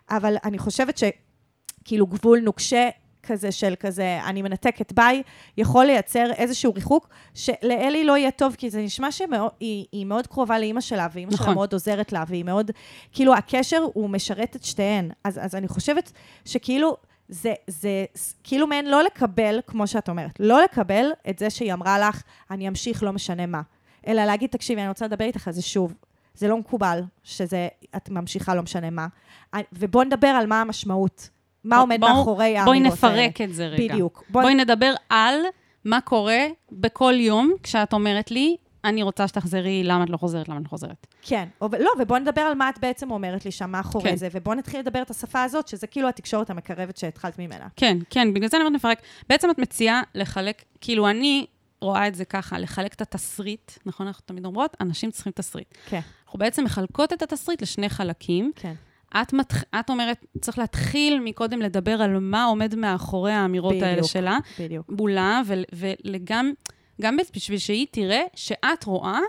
אבל אני חושבת שכאילו גבול נוקשה כזה של כזה, אני מנתקת ביי, יכול לייצר איזשהו ריחוק, שלאלי לא יהיה טוב, כי זה נשמע שהיא מאוד קרובה לאימא שלה, ואימא נכון. שלה מאוד עוזרת לה, והיא מאוד, כאילו, הקשר הוא משרת את שתיהן. אז, אז אני חושבת שכאילו, זה, זה כאילו מעין לא לקבל, כמו שאת אומרת, לא לקבל את זה שהיא אמרה לך, אני אמשיך, לא משנה מה. אלא להגיד, תקשיבי, אני רוצה לדבר איתך על זה שוב. זה לא מקובל שזה, את ממשיכה, לא משנה מה. ובואו נדבר על מה המשמעות. מה עומד בוא, מאחורי בואי האמירות האלה. נפרק את זה רגע. בדיוק. בואי... בואי נדבר על מה קורה בכל יום כשאת אומרת לי, אני רוצה שתחזרי, למה את לא חוזרת, למה את לא חוזרת. כן, או, לא, ובואי נדבר על מה את בעצם אומרת לי שם מאחורי כן. זה, ובואי נתחיל לדבר את השפה הזאת, שזה כאילו התקשורת המקרבת שהתחלת ממנה. כן, כן, בגלל זה אני אומרת נפרק. בעצם את מציעה לחלק, כאילו אני רואה את זה ככה, לחלק את התסריט, נכון? אנחנו תמיד אומרות, אנשים צריכים תסריט. כן. אנחנו בעצם מחלקות את התסריט לשני חלקים. כן. את, מתח... את אומרת, צריך להתחיל מקודם לדבר על מה עומד מאחורי האמירות בדיוק, האלה שלה. בדיוק. מולה, וגם גם בשביל שהיא תראה שאת רואה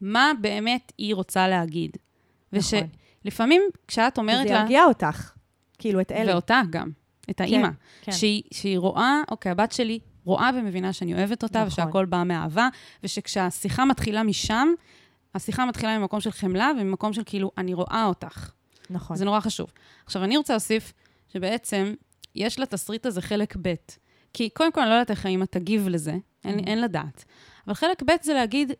מה באמת היא רוצה להגיד. נכון. ושלפעמים כשאת אומרת זה לה... ירגיע אותך, כאילו, את אלי. ואותה גם, את האימא. כן. שהיא, שהיא רואה, אוקיי, הבת שלי רואה ומבינה שאני אוהבת אותה, נכון. ושהכול בא מאהבה, ושכשהשיחה מתחילה משם, השיחה מתחילה ממקום של חמלה וממקום של כאילו, אני רואה אותך. נכון. זה נורא חשוב. עכשיו, אני רוצה להוסיף שבעצם יש לתסריט הזה חלק ב', כי קודם כל, אני לא יודעת איך האמא תגיב לזה, אין, Mm-hmm. אין לדעת. אבל חלק ב' זה להגיד,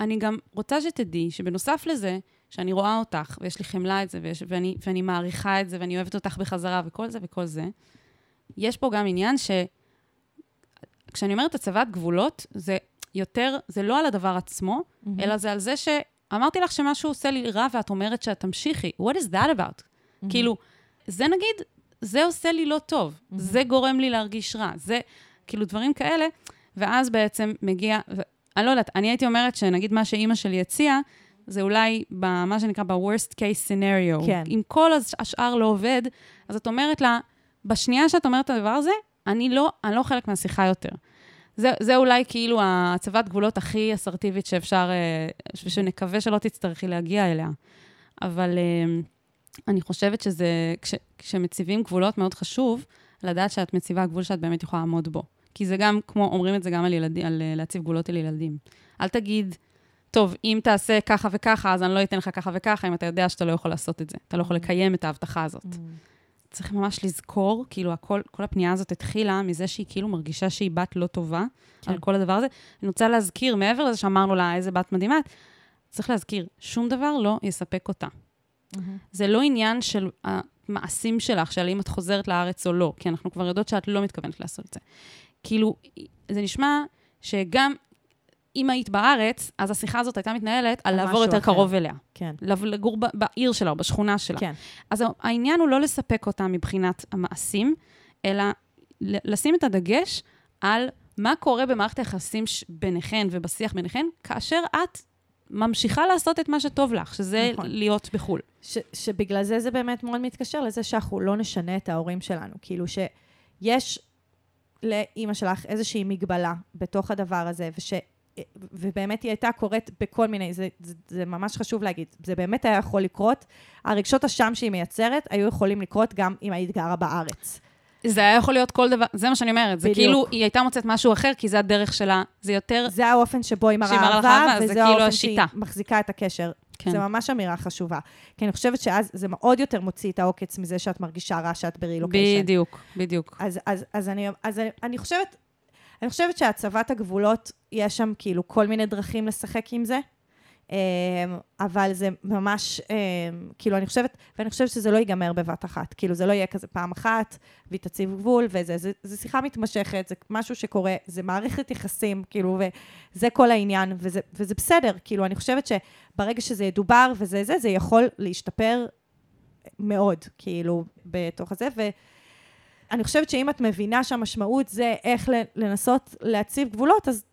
אני גם רוצה שתדעי שבנוסף לזה, שאני רואה אותך, ויש לי חמלה את זה, ויש, ואני, ואני מעריכה את זה, ואני אוהבת אותך בחזרה, וכל זה וכל זה, יש פה גם עניין ש... כשאני אומרת הצבת גבולות, זה יותר, זה לא על הדבר עצמו, Mm-hmm. אלא זה על זה שאמרתי לך שמשהו עושה לי רע, ואת אומרת שאת תמשיכי. What is that about? Mm-hmm. כאילו, זה נגיד, זה עושה לי לא טוב, Mm-hmm. זה גורם לי להרגיש רע, זה, כאילו, דברים כאלה, ואז בעצם מגיע, ו- אני לא יודעת, אני הייתי אומרת שנגיד מה שאימא שלי הציעה, זה אולי במה שנקרא ב-worst case scenario. כן. אם כל הש- השאר לא עובד, אז את אומרת לה, בשנייה שאת אומרת את הדבר הזה, אני לא, אני לא חלק מהשיחה יותר. זה, זה אולי כאילו הצבת גבולות הכי אסרטיבית שאפשר, אה, ושנקווה שלא תצטרכי להגיע אליה. אבל אה, אני חושבת שזה, כש, כשמציבים גבולות, מאוד חשוב לדעת שאת מציבה גבול שאת באמת יכולה לעמוד בו. כי זה גם, כמו, אומרים את זה גם על, ילדים, על אה, להציב גבולות על ילדים. אל תגיד, טוב, אם תעשה ככה וככה, אז אני לא אתן לך ככה וככה, אם אתה יודע שאתה לא יכול לעשות את זה. אתה לא יכול לקיים את ההבטחה הזאת. צריך ממש לזכור, כאילו, הכל, כל הפנייה הזאת התחילה מזה שהיא כאילו מרגישה שהיא בת לא טובה כן. על כל הדבר הזה. אני רוצה להזכיר, מעבר לזה שאמרנו לה, איזה בת מדהימה, צריך להזכיר, שום דבר לא יספק אותה. זה לא עניין של המעשים שלך, של אם את חוזרת לארץ או לא, כי אנחנו כבר יודעות שאת לא מתכוונת לעשות את זה. כאילו, זה נשמע שגם, אם היית בארץ, אז השיחה הזאת הייתה מתנהלת על לעבור יותר אחר. קרוב אליה. כן, לגור ב- בעיר שלה או בשכונה שלה. כן. אז העניין הוא לא לספק אותה מבחינת המעשים, אלא לשים את הדגש על מה קורה במערכת היחסים ש- ביניכן ובשיח ביניכן, כאשר את ממשיכה לעשות את מה שטוב לך, שזה נכון. להיות בחו"ל. ש, שבגלל זה זה באמת מאוד מתקשר לזה שאנחנו לא נשנה את ההורים שלנו. כאילו שיש לאימא שלך איזושהי מגבלה בתוך הדבר הזה, וש... ובאמת היא הייתה קורית בכל מיני, זה, זה, זה ממש חשוב להגיד, זה באמת היה יכול לקרות, הרגשות אשם שהיא מייצרת היו יכולים לקרות גם אם היית גרה בארץ. זה היה יכול להיות כל דבר, זה מה שאני אומרת. זה בדיוק. כאילו, היא הייתה מוצאת משהו אחר, כי זה הדרך שלה. זה יותר... זה האופן שבו היא מראה אהבה, אהבה, זה וזה כאילו האופן השיטה. שהיא מחזיקה את הקשר. כן. זה ממש אמירה חשובה. כי אני חושבת שאז זה מאוד יותר מוציא את העוקץ מזה שאת מרגישה רע שאת ברילוקיישן. בדיוק, בדיוק. אז, אז, אז, אני, אז אני, אני חושבת, אני חושבת שהצבת הגבולות, יש שם כאילו כל מיני דרכים לשחק עם זה, אמ, אבל זה ממש, אמ, כאילו, אני חושבת, ואני חושבת שזה לא ייגמר בבת אחת. כאילו, זה לא יהיה כזה פעם אחת, והיא תציב גבול, וזה זה, זה שיחה מתמשכת, זה משהו שקורה, זה מערכת יחסים, כאילו, וזה כל העניין, וזה, וזה בסדר. כאילו, אני חושבת שברגע שזה ידובר וזה זה, זה יכול להשתפר מאוד, כאילו, בתוך הזה, ו... אני חושבת שאם את מבינה שהמשמעות זה איך לנסות להציב גבולות, אז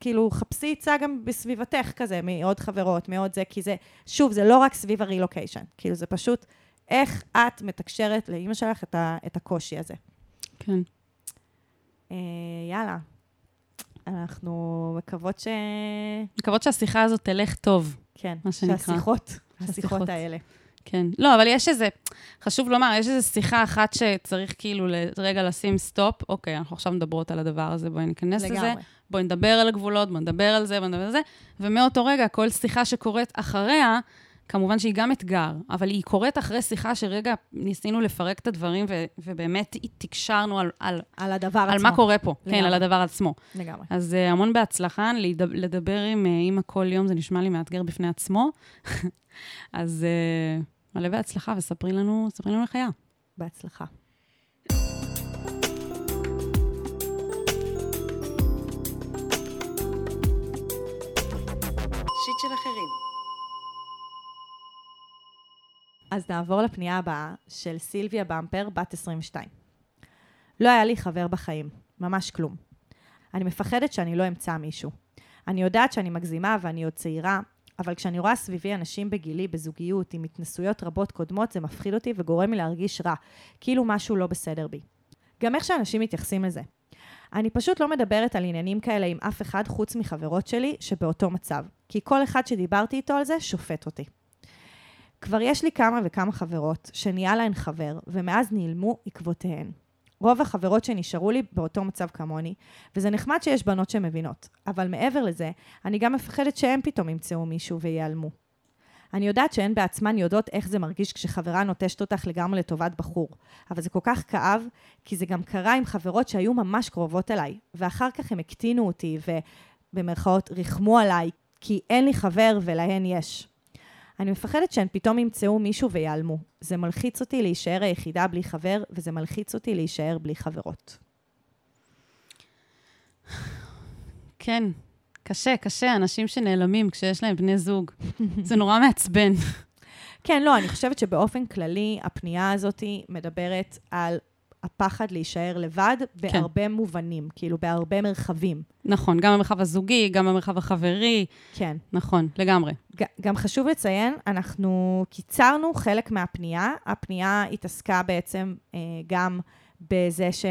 כאילו, חפשי עצה גם בסביבתך כזה, מעוד חברות, מעוד זה, כי זה, שוב, זה לא רק סביב הרילוקיישן, כאילו, זה פשוט איך את מתקשרת לאימא שלך את, ה- את הקושי הזה. כן. אה, יאללה, אנחנו מקוות ש... מקוות שהשיחה הזאת תלך טוב. כן, מה שנקרא. שהשיחות, שהשיחות. השיחות האלה. כן. לא, אבל יש איזה, חשוב לומר, יש איזו שיחה אחת שצריך כאילו רגע לשים סטופ. אוקיי, אנחנו עכשיו מדברות על הדבר הזה, בואי ניכנס לזה. לגמרי. בואי נדבר על הגבולות, בואי נדבר על זה, בואי נדבר על זה. ומאותו רגע, כל שיחה שקורית אחריה, כמובן שהיא גם אתגר, אבל היא קורית אחרי שיחה שרגע ניסינו לפרק את הדברים, ו- ובאמת תקשרנו על, על, על הדבר על עצמו. מה קורה פה, כן, לגמרי. על הדבר עצמו. לגמרי. אז uh, המון בהצלחה, לדבר, לדבר עם uh, אימא כל יום, זה נשמע לי מאתגר בפני עצמו. אז uh, מלא בהצלחה, וספרי לנו, ספרי לנו איך היה. בהצלחה. שיט של אחרים. אז נעבור לפנייה הבאה של סילביה במפר, בת 22. לא היה לי חבר בחיים, ממש כלום. אני מפחדת שאני לא אמצא מישהו. אני יודעת שאני מגזימה ואני עוד צעירה, אבל כשאני רואה סביבי אנשים בגילי, בזוגיות, עם התנסויות רבות קודמות, זה מפחיד אותי וגורם לי להרגיש רע, כאילו משהו לא בסדר בי. גם איך שאנשים מתייחסים לזה. אני פשוט לא מדברת על עניינים כאלה עם אף אחד חוץ מחברות שלי שבאותו מצב, כי כל אחד שדיברתי איתו על זה שופט אותי. כבר יש לי כמה וכמה חברות שנהיה להן חבר, ומאז נעלמו עקבותיהן. רוב החברות שנשארו לי באותו מצב כמוני, וזה נחמד שיש בנות שמבינות, אבל מעבר לזה, אני גם מפחדת שהם פתאום ימצאו מישהו וייעלמו. אני יודעת שהן בעצמן יודעות איך זה מרגיש כשחברה נוטשת אותך לגמרי לטובת בחור, אבל זה כל כך כאב, כי זה גם קרה עם חברות שהיו ממש קרובות אליי, ואחר כך הם הקטינו אותי ובמרכאות ריחמו עליי, כי אין לי חבר ולהן יש. אני מפחדת שהן פתאום ימצאו מישהו ויעלמו. זה מלחיץ אותי להישאר היחידה בלי חבר, וזה מלחיץ אותי להישאר בלי חברות. כן, קשה, קשה, אנשים שנעלמים כשיש להם בני זוג. זה נורא מעצבן. כן, לא, אני חושבת שבאופן כללי, הפנייה הזאת מדברת על הפחד להישאר לבד בהרבה מובנים, כאילו בהרבה מרחבים. נכון, גם במרחב הזוגי, גם במרחב החברי, כן. נכון, לגמרי. גם חשוב לציין, אנחנו קיצרנו חלק מהפנייה. הפנייה התעסקה בעצם אה, גם בזה ש...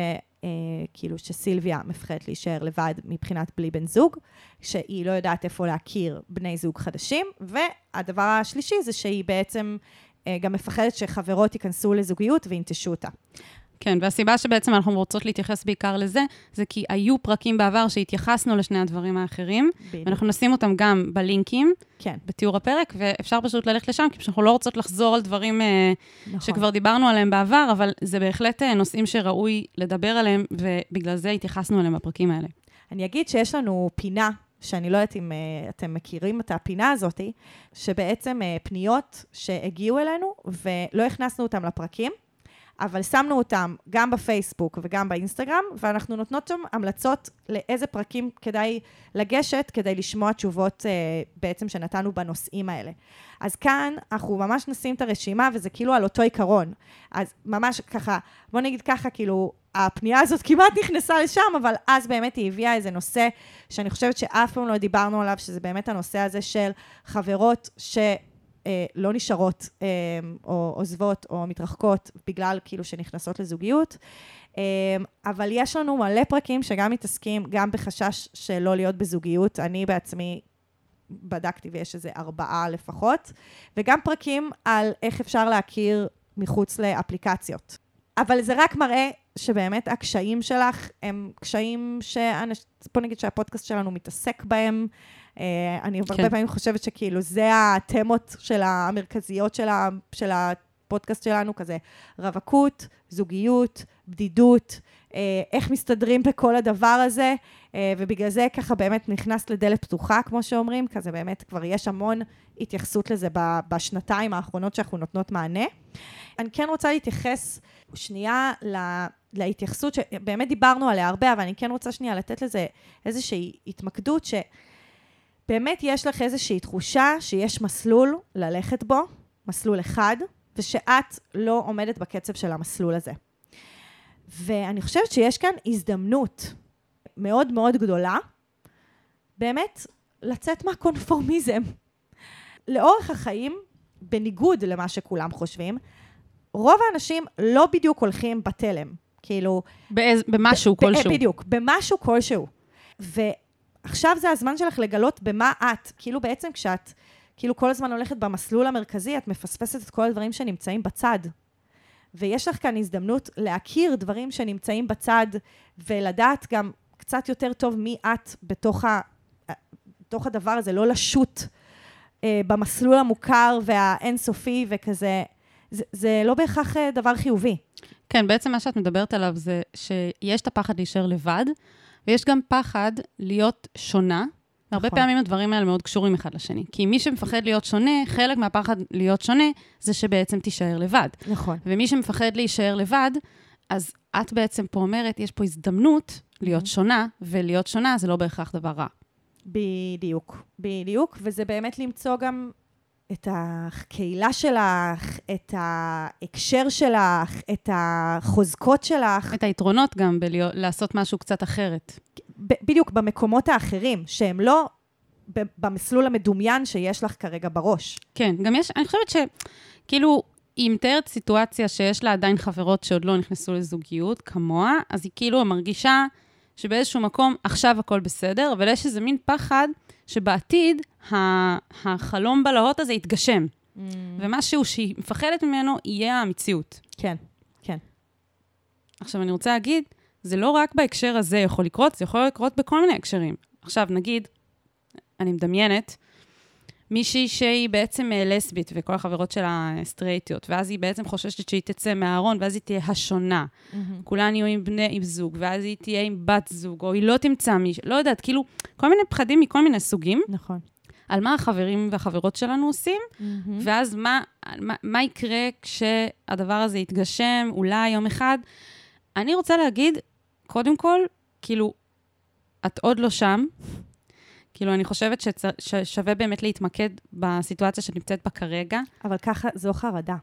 אה, כאילו שסילביה מפחדת להישאר לבד מבחינת בלי בן זוג, שהיא לא יודעת איפה להכיר בני זוג חדשים, והדבר השלישי זה שהיא בעצם אה, גם מפחדת שחברות ייכנסו לזוגיות וינטשו אותה. כן, והסיבה שבעצם אנחנו רוצות להתייחס בעיקר לזה, זה כי היו פרקים בעבר שהתייחסנו לשני הדברים האחרים, בדיוק. ואנחנו נשים אותם גם בלינקים, כן, בתיאור הפרק, ואפשר פשוט ללכת לשם, כי אנחנו לא רוצות לחזור על דברים אה, נכון. שכבר דיברנו עליהם בעבר, אבל זה בהחלט אה, נושאים שראוי לדבר עליהם, ובגלל זה התייחסנו אליהם בפרקים האלה. אני אגיד שיש לנו פינה, שאני לא יודעת אם uh, אתם מכירים את הפינה הזאת, שבעצם uh, פניות שהגיעו אלינו ולא הכנסנו אותם לפרקים, אבל שמנו אותם גם בפייסבוק וגם באינסטגרם, ואנחנו נותנות שם המלצות לאיזה פרקים כדאי לגשת, כדי לשמוע תשובות אה, בעצם שנתנו בנושאים האלה. אז כאן אנחנו ממש נשים את הרשימה, וזה כאילו על אותו עיקרון. אז ממש ככה, בוא נגיד ככה, כאילו, הפנייה הזאת כמעט נכנסה לשם, אבל אז באמת היא הביאה איזה נושא שאני חושבת שאף פעם לא דיברנו עליו, שזה באמת הנושא הזה של חברות ש... אה, לא נשארות אה, או עוזבות או מתרחקות בגלל כאילו שנכנסות לזוגיות. אה, אבל יש לנו מלא פרקים שגם מתעסקים גם בחשש של לא להיות בזוגיות. אני בעצמי בדקתי ויש איזה ארבעה לפחות, וגם פרקים על איך אפשר להכיר מחוץ לאפליקציות. אבל זה רק מראה שבאמת הקשיים שלך הם קשיים שאנש... בוא נגיד שהפודקאסט שלנו מתעסק בהם. אה, אני כן. הרבה פעמים חושבת שכאילו זה התמות של המרכזיות של, ה, של הפודקאסט שלנו, כזה רווקות, זוגיות, בדידות, אה, איך מסתדרים בכל הדבר הזה, אה, ובגלל זה ככה באמת נכנס לדלת פתוחה, כמו שאומרים, כזה באמת כבר יש המון התייחסות לזה בשנתיים האחרונות שאנחנו נותנות מענה. אני כן רוצה להתייחס שנייה ל- להתייחסות, שבאמת דיברנו עליה הרבה, אבל אני כן רוצה שנייה לתת לזה איזושהי התמקדות, ש... באמת יש לך איזושהי תחושה שיש מסלול ללכת בו, מסלול אחד, ושאת לא עומדת בקצב של המסלול הזה. ואני חושבת שיש כאן הזדמנות מאוד מאוד גדולה, באמת לצאת מהקונפורמיזם. לאורך החיים, בניגוד למה שכולם חושבים, רוב האנשים לא בדיוק הולכים בתלם. כאילו... באיז, במשהו ב- כלשהו. בדיוק, במשהו כלשהו. ועכשיו זה הזמן שלך לגלות במה את. כאילו בעצם כשאת, כאילו כל הזמן הולכת במסלול המרכזי, את מפספסת את כל הדברים שנמצאים בצד. ויש לך כאן הזדמנות להכיר דברים שנמצאים בצד, ולדעת גם קצת יותר טוב מי את בתוך, ה, בתוך הדבר הזה, לא לשוט אה, במסלול המוכר והאינסופי וכזה. זה, זה לא בהכרח אה, דבר חיובי. כן, בעצם מה שאת מדברת עליו זה שיש את הפחד להישאר לבד, ויש גם פחד להיות שונה. והרבה נכון. פעמים הדברים האלה מאוד קשורים אחד לשני. כי מי שמפחד להיות שונה, חלק מהפחד להיות שונה, זה שבעצם תישאר לבד. נכון. ומי שמפחד להישאר לבד, אז את בעצם פה אומרת, יש פה הזדמנות להיות שונה, ולהיות שונה זה לא בהכרח דבר רע. בדיוק, בדיוק, וזה באמת למצוא גם את הקהילה שלך, את ההקשר שלך, את החוזקות שלך, את היתרונות גם בלעשות משהו קצת אחרת. בדיוק במקומות האחרים, שהם לא ב- במסלול המדומיין שיש לך כרגע בראש. כן, גם יש, אני חושבת שכאילו, היא מתארת סיטואציה שיש לה עדיין חברות שעוד לא נכנסו לזוגיות, כמוה, אז היא כאילו מרגישה שבאיזשהו מקום עכשיו הכל בסדר, אבל יש איזה מין פחד שבעתיד החלום בלהות הזה יתגשם, ומשהו שהיא מפחדת ממנו יהיה המציאות. כן, כן. עכשיו, אני רוצה להגיד, זה לא רק בהקשר הזה יכול לקרות, זה יכול לקרות בכל מיני הקשרים. עכשיו, נגיד, אני מדמיינת, מישהי שהיא בעצם אה, לסבית, וכל החברות שלה סטרייטיות, ואז היא בעצם חוששת שהיא תצא מהארון, ואז היא תהיה השונה. כולן יהיו עם בני עם זוג, ואז היא תהיה עם בת זוג, או היא לא תמצא מישהו, לא יודעת, כאילו, כל מיני פחדים מכל מיני סוגים, נכון. על מה החברים והחברות שלנו עושים, ואז מה, מה, מה יקרה כשהדבר הזה יתגשם, אולי יום אחד. אני רוצה להגיד, קודם כל, כאילו, את עוד לא שם. כאילו, אני חושבת. ששווה באמת להתמקד בסיטואציה שאת נמצאת בה כרגע. אבל ככה, זו חרדה.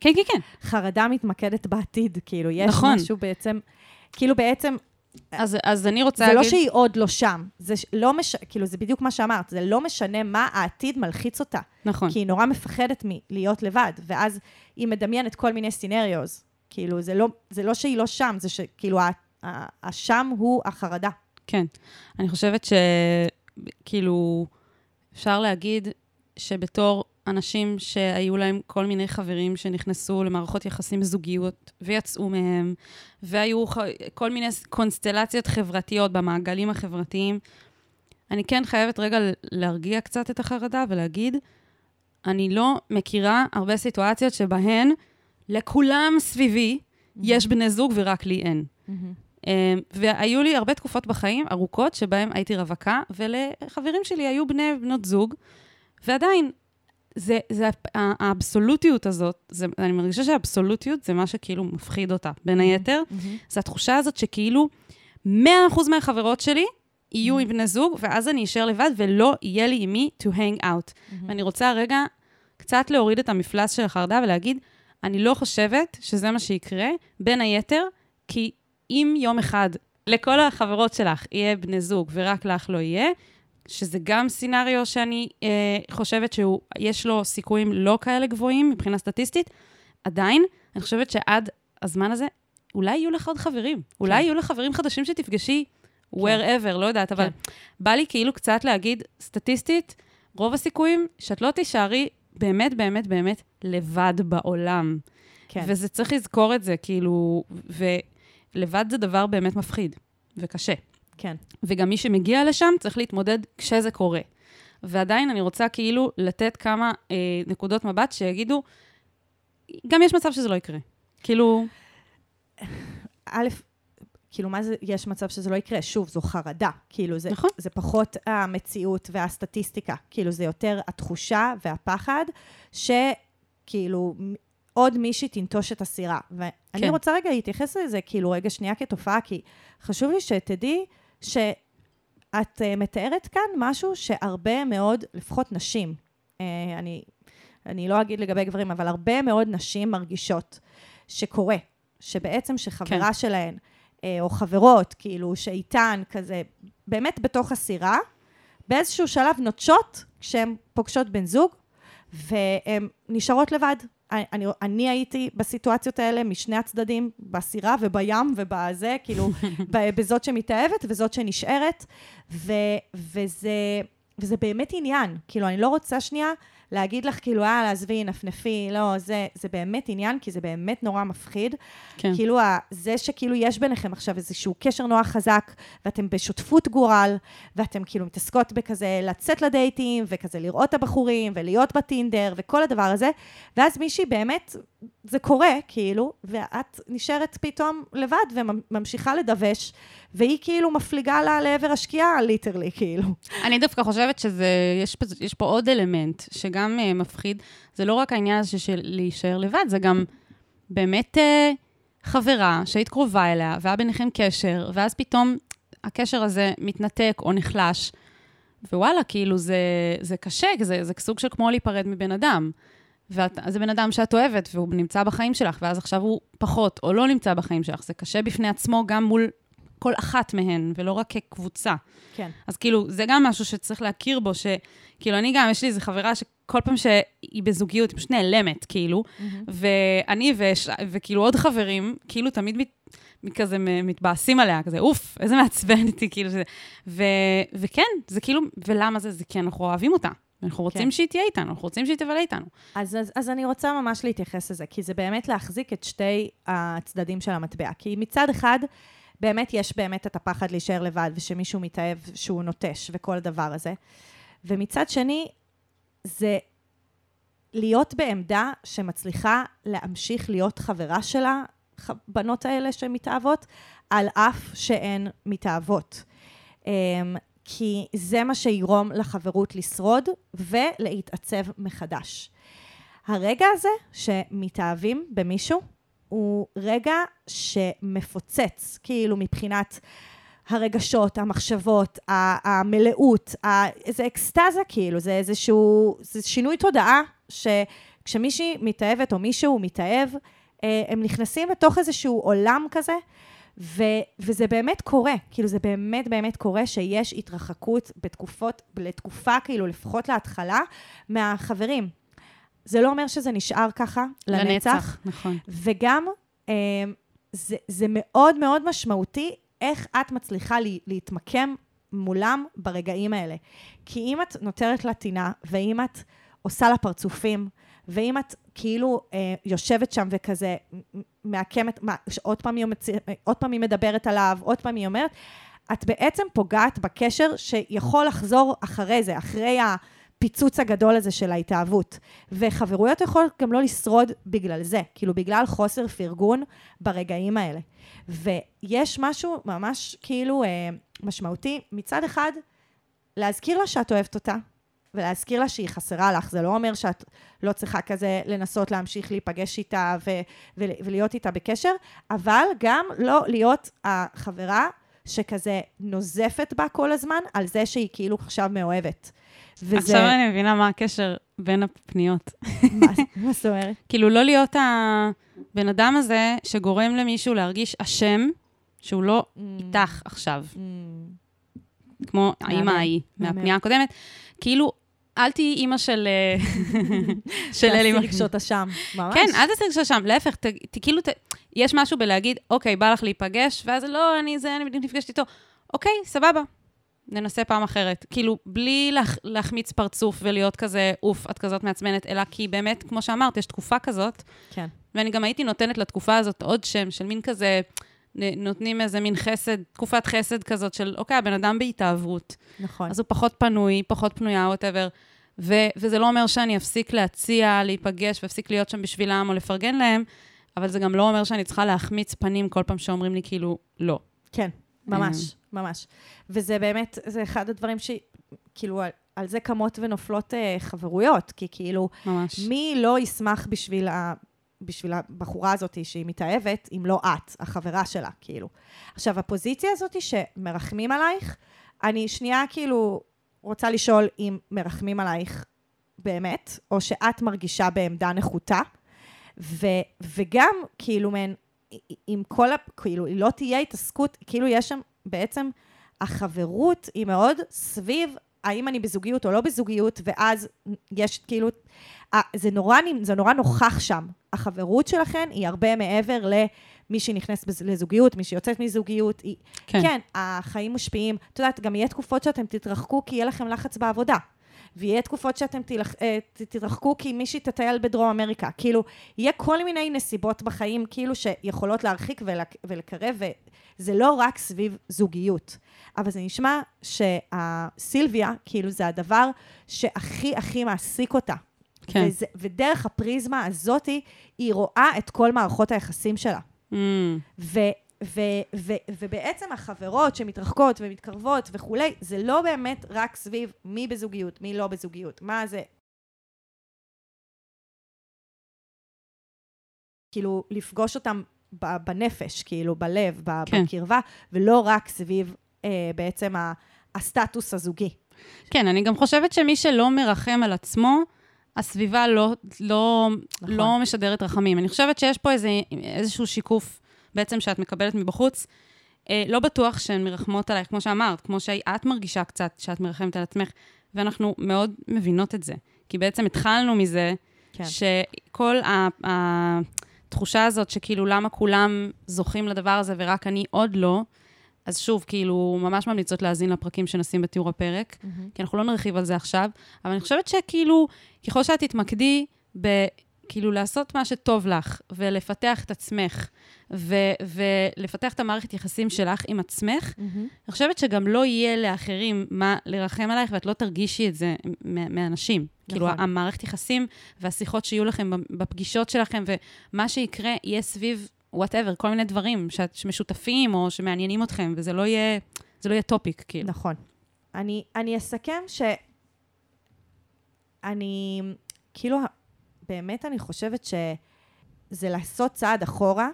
כן, כן, כן. חרדה מתמקדת בעתיד, כאילו, יש נכון. משהו בעצם, כאילו בעצם, אז, אז אני רוצה זה להגיד... לא שהיא עוד לא שם, זה לא מש... כאילו, זה בדיוק מה שאמרת, זה לא משנה מה העתיד מלחיץ אותה. נכון. כי היא נורא מפחדת מלהיות לבד, ואז היא מדמיינת כל מיני סינריוז. כאילו, זה לא, זה לא שהיא לא שם, זה שכאילו, השם הוא החרדה. כן. אני חושבת שכאילו, אפשר להגיד שבתור אנשים שהיו להם כל מיני חברים שנכנסו למערכות יחסים זוגיות ויצאו מהם, והיו ח- כל מיני קונסטלציות חברתיות במעגלים החברתיים, אני כן חייבת רגע להרגיע קצת את החרדה ולהגיד, אני לא מכירה הרבה סיטואציות שבהן לכולם סביבי יש בני זוג ורק לי אין. אמ, והיו לי הרבה תקופות בחיים, ארוכות, שבהן הייתי רווקה, ולחברים שלי היו בני ובנות זוג, ועדיין, זה, זה הא- האבסולוטיות הזאת, זה, אני מרגישה שהאבסולוטיות זה מה שכאילו מפחיד אותה. בין היתר, זה התחושה הזאת שכאילו 100% מהחברות שלי יהיו עם בני זוג, ואז אני אשאר לבד ולא יהיה לי עם מי to hang out. ואני רוצה רגע קצת להוריד את המפלס של החרדה ולהגיד, אני לא חושבת שזה מה שיקרה, בין היתר, כי אם יום אחד לכל החברות שלך יהיה בני זוג ורק לך לא יהיה, שזה גם סצנריו שאני אה, חושבת שיש לו סיכויים לא כאלה גבוהים מבחינה סטטיסטית, עדיין, אני חושבת שעד הזמן הזה, אולי יהיו לך עוד חברים. אולי יהיו לך חברים חדשים שתפגשי wherever, לא יודעת, אבל כן. בא לי כאילו קצת להגיד, סטטיסטית, רוב הסיכויים שאת לא תישארי באמת, באמת, באמת לבד בעולם. כן. וזה צריך לזכור את זה, כאילו, ולבד זה דבר באמת מפחיד וקשה. כן. וגם מי שמגיע לשם צריך להתמודד כשזה קורה. ועדיין אני רוצה כאילו לתת כמה אה, נקודות מבט שיגידו, גם יש מצב שזה לא יקרה. כאילו, א', כאילו, מה זה, יש מצב שזה לא יקרה? שוב, זו חרדה. כאילו, זה, נכון. זה פחות המציאות והסטטיסטיקה. כאילו, זה יותר התחושה והפחד, שכאילו, עוד מישהי תנטוש את הסירה. ואני כן. רוצה רגע להתייחס לזה, כאילו, רגע שנייה כתופעה, כי חשוב לי שתדעי שאת uh, מתארת כאן משהו שהרבה מאוד, לפחות נשים, uh, אני, אני לא אגיד לגבי גברים, אבל הרבה מאוד נשים מרגישות שקורה, שבעצם שחברה כן. שלהן, אה, או חברות, כאילו, שאיתן כזה, באמת בתוך הסירה, באיזשהו שלב נוטשות כשהן פוגשות בן זוג, והן נשארות לבד. אני, אני, הייתי בסיטואציות האלה משני הצדדים, בסירה ובים ובזה, כאילו, בזאת שמתאהבת וזאת שנשארת, ו, וזה, וזה באמת עניין. כאילו, אני לא רוצה שנייה להגיד לך, כאילו, אה, עזבי, נפנפי, לא, זה, זה באמת עניין, כי זה באמת נורא מפחיד. כן. כאילו, זה שכאילו יש ביניכם עכשיו איזשהו קשר נורא חזק, ואתם בשותפות גורל, ואתם כאילו מתעסקות בכזה לצאת לדייטים, וכזה לראות את הבחורים, ולהיות בטינדר, וכל הדבר הזה, ואז מישהי באמת, זה קורה, כאילו, ואת נשארת פתאום לבד וממשיכה לדווש, והיא כאילו מפליגה לה לעבר השקיעה, ליטרלי, כאילו. אני דווקא חושבת שזה, יש, פה- יש פה עוד אלמנט שגם uh, מפחיד. זה לא רק העניין הזה של להישאר לבד, זה גם באמת uh, חברה שהיית קרובה אליה, והיה ביניכם קשר, ואז פתאום הקשר הזה מתנתק או נחלש, ווואלה, כאילו זה, זה קשה, זה, זה סוג של כמו להיפרד מבן אדם. וזה בן אדם שאת אוהבת, והוא נמצא בחיים שלך, ואז עכשיו הוא פחות או לא נמצא בחיים שלך. זה קשה בפני עצמו גם מול כל אחת מהן, ולא רק כקבוצה. כן. אז כאילו, זה גם משהו שצריך להכיר בו, שכאילו, אני גם, יש לי איזו חברה שכל פעם שהיא בזוגיות, היא פשוט נעלמת, כאילו, ואני וש... וכאילו עוד חברים, כאילו תמיד מת... כזה מתבאסים עליה, כזה, אוף, איזה מעצבן אותי, כאילו, זה... ו... וכן, זה כאילו, ולמה זה? זה כי אנחנו אוהבים אותה. אנחנו רוצים כן. שהיא תהיה איתנו, אנחנו רוצים שהיא תבלה איתנו. אז, אז, אז אני רוצה ממש להתייחס לזה, כי זה באמת להחזיק את שתי הצדדים של המטבע. כי מצד אחד, באמת יש באמת את הפחד להישאר לבד, ושמישהו מתאהב שהוא נוטש, וכל הדבר הזה. ומצד שני, זה להיות בעמדה שמצליחה להמשיך להיות חברה של הבנות האלה שמתאהבות, על אף שהן מתאהבות. כי זה מה שיגרום לחברות לשרוד ולהתעצב מחדש. הרגע הזה שמתאהבים במישהו, הוא רגע שמפוצץ, כאילו מבחינת הרגשות, המחשבות, המלאות, ה- איזה אקסטזה כאילו, זה איזשהו, זה שינוי תודעה, שכשמישהי מתאהבת או מישהו מתאהב, אה, הם נכנסים לתוך איזשהו עולם כזה, ו, וזה באמת קורה, כאילו זה באמת באמת קורה שיש התרחקות בתקופות, לתקופה כאילו, לפחות להתחלה, מהחברים. זה לא אומר שזה נשאר ככה לנצח. נכון. וגם, אה, זה, זה מאוד מאוד משמעותי איך את מצליחה לי, להתמקם מולם ברגעים האלה. כי אם את נותרת לה טינה, ואם את עושה לה פרצופים, ואם את כאילו אה, יושבת שם וכזה מעקמת, מה, עוד פעם, היא מצ... עוד פעם היא מדברת עליו, עוד פעם היא אומרת, את בעצם פוגעת בקשר שיכול לחזור אחרי זה, אחרי הפיצוץ הגדול הזה של ההתאהבות. וחברויות יכולות גם לא לשרוד בגלל זה, כאילו בגלל חוסר פרגון ברגעים האלה. ויש משהו ממש כאילו אה, משמעותי, מצד אחד, להזכיר לה שאת אוהבת אותה, ולהזכיר לה שהיא חסרה לך. זה לא אומר שאת לא צריכה כזה לנסות להמשיך להיפגש איתה ו- ו- ולהיות איתה בקשר, אבל גם לא להיות החברה שכזה נוזפת בה כל הזמן על זה שהיא כאילו עכשיו מאוהבת. וזה... עכשיו אני מבינה מה הקשר בין הפניות. מה, זאת אומרת? כאילו, לא להיות הבן אדם הזה שגורם למישהו להרגיש אשם שהוא לא איתך עכשיו, Mm, כמו האימא ההיא. מהפנייה הקודמת. כאילו, אל תהיי אימא של אה, של אלי תעשי. רגשות אשם, ממש. כן, אל תעשי רגשות שם, להפך, כאילו, יש משהו בלהגיד, אוקיי, בא לך להיפגש, ואז לא, אני זה, אני בדיוק נפגשת איתו. אוקיי, סבבה, ננסה פעם אחרת. כאילו, בלי להח, להחמיץ פרצוף ולהיות כזה, אוף, את כזאת מעצבנת, אלא כי באמת, כמו שאמרת, יש תקופה כזאת, כן. ואני גם הייתי נותנת לתקופה הזאת עוד שם של מין כזה, נותנים איזה מין חסד, תקופת חסד כזאת של, אוקיי, הבן אדם בהתאהבות. נכון. אז הוא פחות פנוי, פחות פנויה, ווטאבר. ו- וזה לא אומר שאני אפסיק להציע, להיפגש ואפסיק להיות שם בשבילם או לפרגן להם, אבל זה גם לא אומר שאני צריכה להחמיץ פנים כל פעם שאומרים לי כאילו, לא. כן, ממש, ממש. וזה באמת, זה אחד הדברים ש... כאילו, על, על זה קמות ונופלות אה, חברויות, כי כאילו, ממש. מי לא ישמח בשביל, ה, בשביל הבחורה הזאת שהיא מתאהבת, אם לא את, החברה שלה, כאילו. עכשיו, הפוזיציה הזאת שמרחמים עלייך, אני שנייה כאילו רוצה לשאול אם מרחמים עלייך באמת, או שאת מרגישה בעמדה נחותה, ו, וגם כאילו מעין, עם כל ה... כאילו, לא תהיה התעסקות, כאילו יש שם בעצם, החברות היא מאוד סביב האם אני בזוגיות או לא בזוגיות, ואז יש כאילו, זה נורא, זה נורא נוכח שם. החברות שלכן היא הרבה מעבר למי שנכנס לזוגיות, מי שיוצאת מזוגיות. היא, כן. כן. החיים משפיעים. את יודעת, גם יהיה תקופות שאתם תתרחקו כי יהיה לכם לחץ בעבודה. ויהיה תקופות שאתם תלח, אה, תתרחקו כי מישהי תטייל בדרום אמריקה. כאילו, יהיה כל מיני נסיבות בחיים, כאילו, שיכולות להרחיק ולק, ולקרב, וזה לא רק סביב זוגיות. אבל זה נשמע שהסילביה, כאילו, זה הדבר שהכי הכי מעסיק אותה. כן. וזה, ודרך הפריזמה הזאתי, היא רואה את כל מערכות היחסים שלה. Mm, ו, ו, ו, ובעצם החברות שמתרחקות ומתקרבות וכולי, זה לא באמת רק סביב מי בזוגיות, מי לא בזוגיות, מה זה... כאילו, לפגוש אותם בנפש, כאילו, בלב, כן. בקרבה, ולא רק סביב אה, בעצם הסטטוס הזוגי. כן, אני גם חושבת שמי שלא מרחם על עצמו, הסביבה לא, לא, נכון. לא משדרת רחמים. אני חושבת שיש פה איזה, איזשהו שיקוף בעצם שאת מקבלת מבחוץ. אה, לא בטוח שהן מרחמות עלייך, כמו שאמרת, כמו שאת מרגישה קצת שאת מרחמת על עצמך, ואנחנו מאוד מבינות את זה. כי בעצם התחלנו מזה, כן. שכל ה- התחושה הזאת שכאילו למה כולם זוכים לדבר הזה ורק אני עוד לא, אז שוב, כאילו, ממש ממליצות להאזין לפרקים שנשים בתיאור הפרק, מהמם. כי אנחנו לא נרחיב על זה עכשיו, אבל אני חושבת שכאילו, ככל שאת תתמקדי ב... כאילו לעשות מה שטוב לך, ולפתח את עצמך, ו- ולפתח את המערכת יחסים שלך עם עצמך, מהמם. אני חושבת שגם לא יהיה לאחרים מה לרחם עלייך, ואת לא תרגישי את זה מאנשים. כאילו, נכון. המערכת יחסים והשיחות שיהיו לכם בפגישות שלכם, ומה שיקרה יהיה סביב whatever, כל מיני דברים שמשותפים או שמעניינים אתכם, וזה לא יהיה, זה לא יהיה topic, כאילו. נכון. אני, אני אסכם ש... אני, כאילו, באמת אני חושבת שזה לעשות צעד אחורה,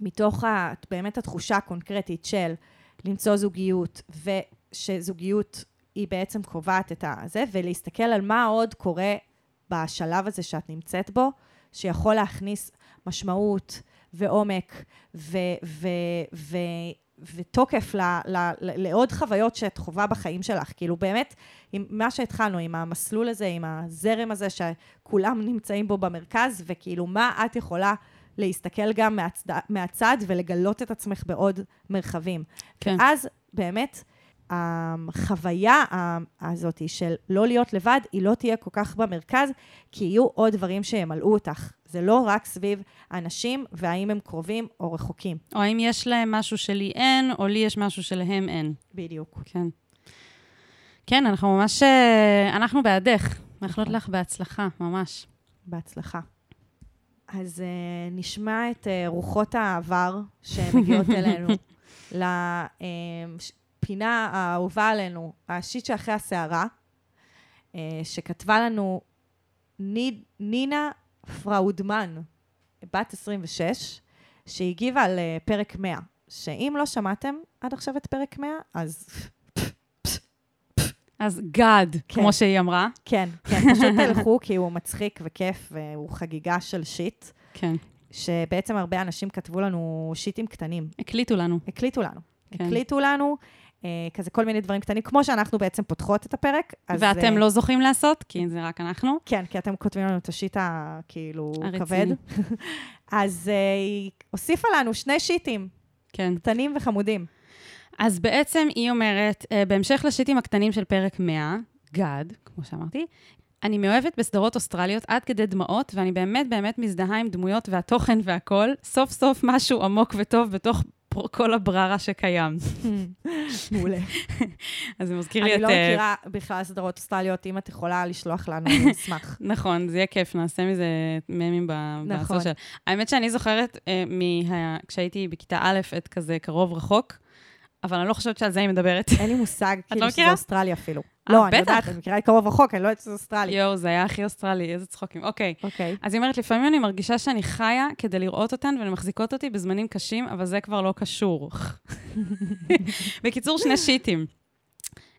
מתוך ה, באמת התחושה הקונקרטית של למצוא זוגיות, ושזוגיות היא בעצם קובעת את הזה, ולהסתכל על מה עוד קורה בשלב הזה שאת נמצאת בו, שיכול להכניס משמעות ועומק ו- ו- ו- ותוקף ל- ל- ל- לעוד חוויות שאת חווה בחיים שלך. כאילו באמת, עם מה שהתחלנו, עם המסלול הזה, עם הזרם הזה שכולם נמצאים בו במרכז, וכאילו מה את יכולה להסתכל גם מהצד, מהצד ולגלות את עצמך בעוד מרחבים. כן. ואז באמת, החוויה הזאת של לא להיות לבד, היא לא תהיה כל כך במרכז, כי יהיו עוד דברים שימלאו אותך. זה לא רק סביב אנשים והאם הם קרובים או רחוקים. או האם יש להם משהו שלי אין, או לי יש משהו שלהם אין. בדיוק. כן. כן, אנחנו ממש, אה, אנחנו בעדך. מאחלות. לך בהצלחה, ממש. בהצלחה. אז uh, נשמע את uh, רוחות העבר שמגיעות אלינו לפינה האהובה עלינו, השיט שאחרי הסערה. אה, שכתבה לנו ניד, נינה פראודמן, בת 26, שהגיבה על אה, פרק 100, שאם לא שמעתם עד עכשיו את פרק 100, אז אז God, כן. כמו שהיא אמרה. כן, כן, פשוט תלכו, כי הוא מצחיק וכיף, והוא חגיגה של shit, כן. שבעצם הרבה אנשים כתבו לנו שיטים קטנים. הקליטו לנו. הקליטו לנו. כן. הקליטו לנו, כזה כל מיני דברים קטנים, כמו שאנחנו בעצם פותחות את הפרק. אז, ואתם אה, לא זוכים לעשות, כי זה רק אנחנו. כן, כי אתם כותבים לנו את ה shit הכאילו. כבד. אז אה, היא הוסיפה לנו שני שיטים, כן. קטנים וחמודים. אז בעצם היא אומרת, אה, בהמשך לשיטים הקטנים של פרק 100, גאד, כמו שאמרתי, אני מאוהבת בסדרות אוסטרליות עד כדי דמעות, ואני באמת באמת מזדהה עם דמויות והתוכן והכול. סוף סוף משהו עמוק וטוב בתוך כל הבררה שקיים. מעולה. אז זה מזכיר לי אני את... לא אה, מכירה בכלל סדרות אוסטרליות, אם את יכולה לשלוח לנו, אני אשמח. נכון, זה יהיה כיף, נעשה מזה ממים ב- נכון. בסושיאל. האמת שאני זוכרת אה. כשהייתי בכיתה א', את כזה קרוב רחוק, אבל אני לא חושבת שעל זה היא מדברת. אין לי מושג, כאילו, שזה מכירה? אוסטרליה אפילו. אה, לא, אני. יודעת, אני מכירה את קרוב רחוק, אני לא יודעת שזה אוסטרליה. יואו, זה היה הכי אוסטרלי, איזה צחוקים. אוקיי. אוקיי. אז היא אומרת, לפעמים אני מרגישה שאני חיה כדי לראות אותן והן מחזיקות אותי בזמנים קשים, אבל זה כבר לא קשור. בקיצור, שני שיטים.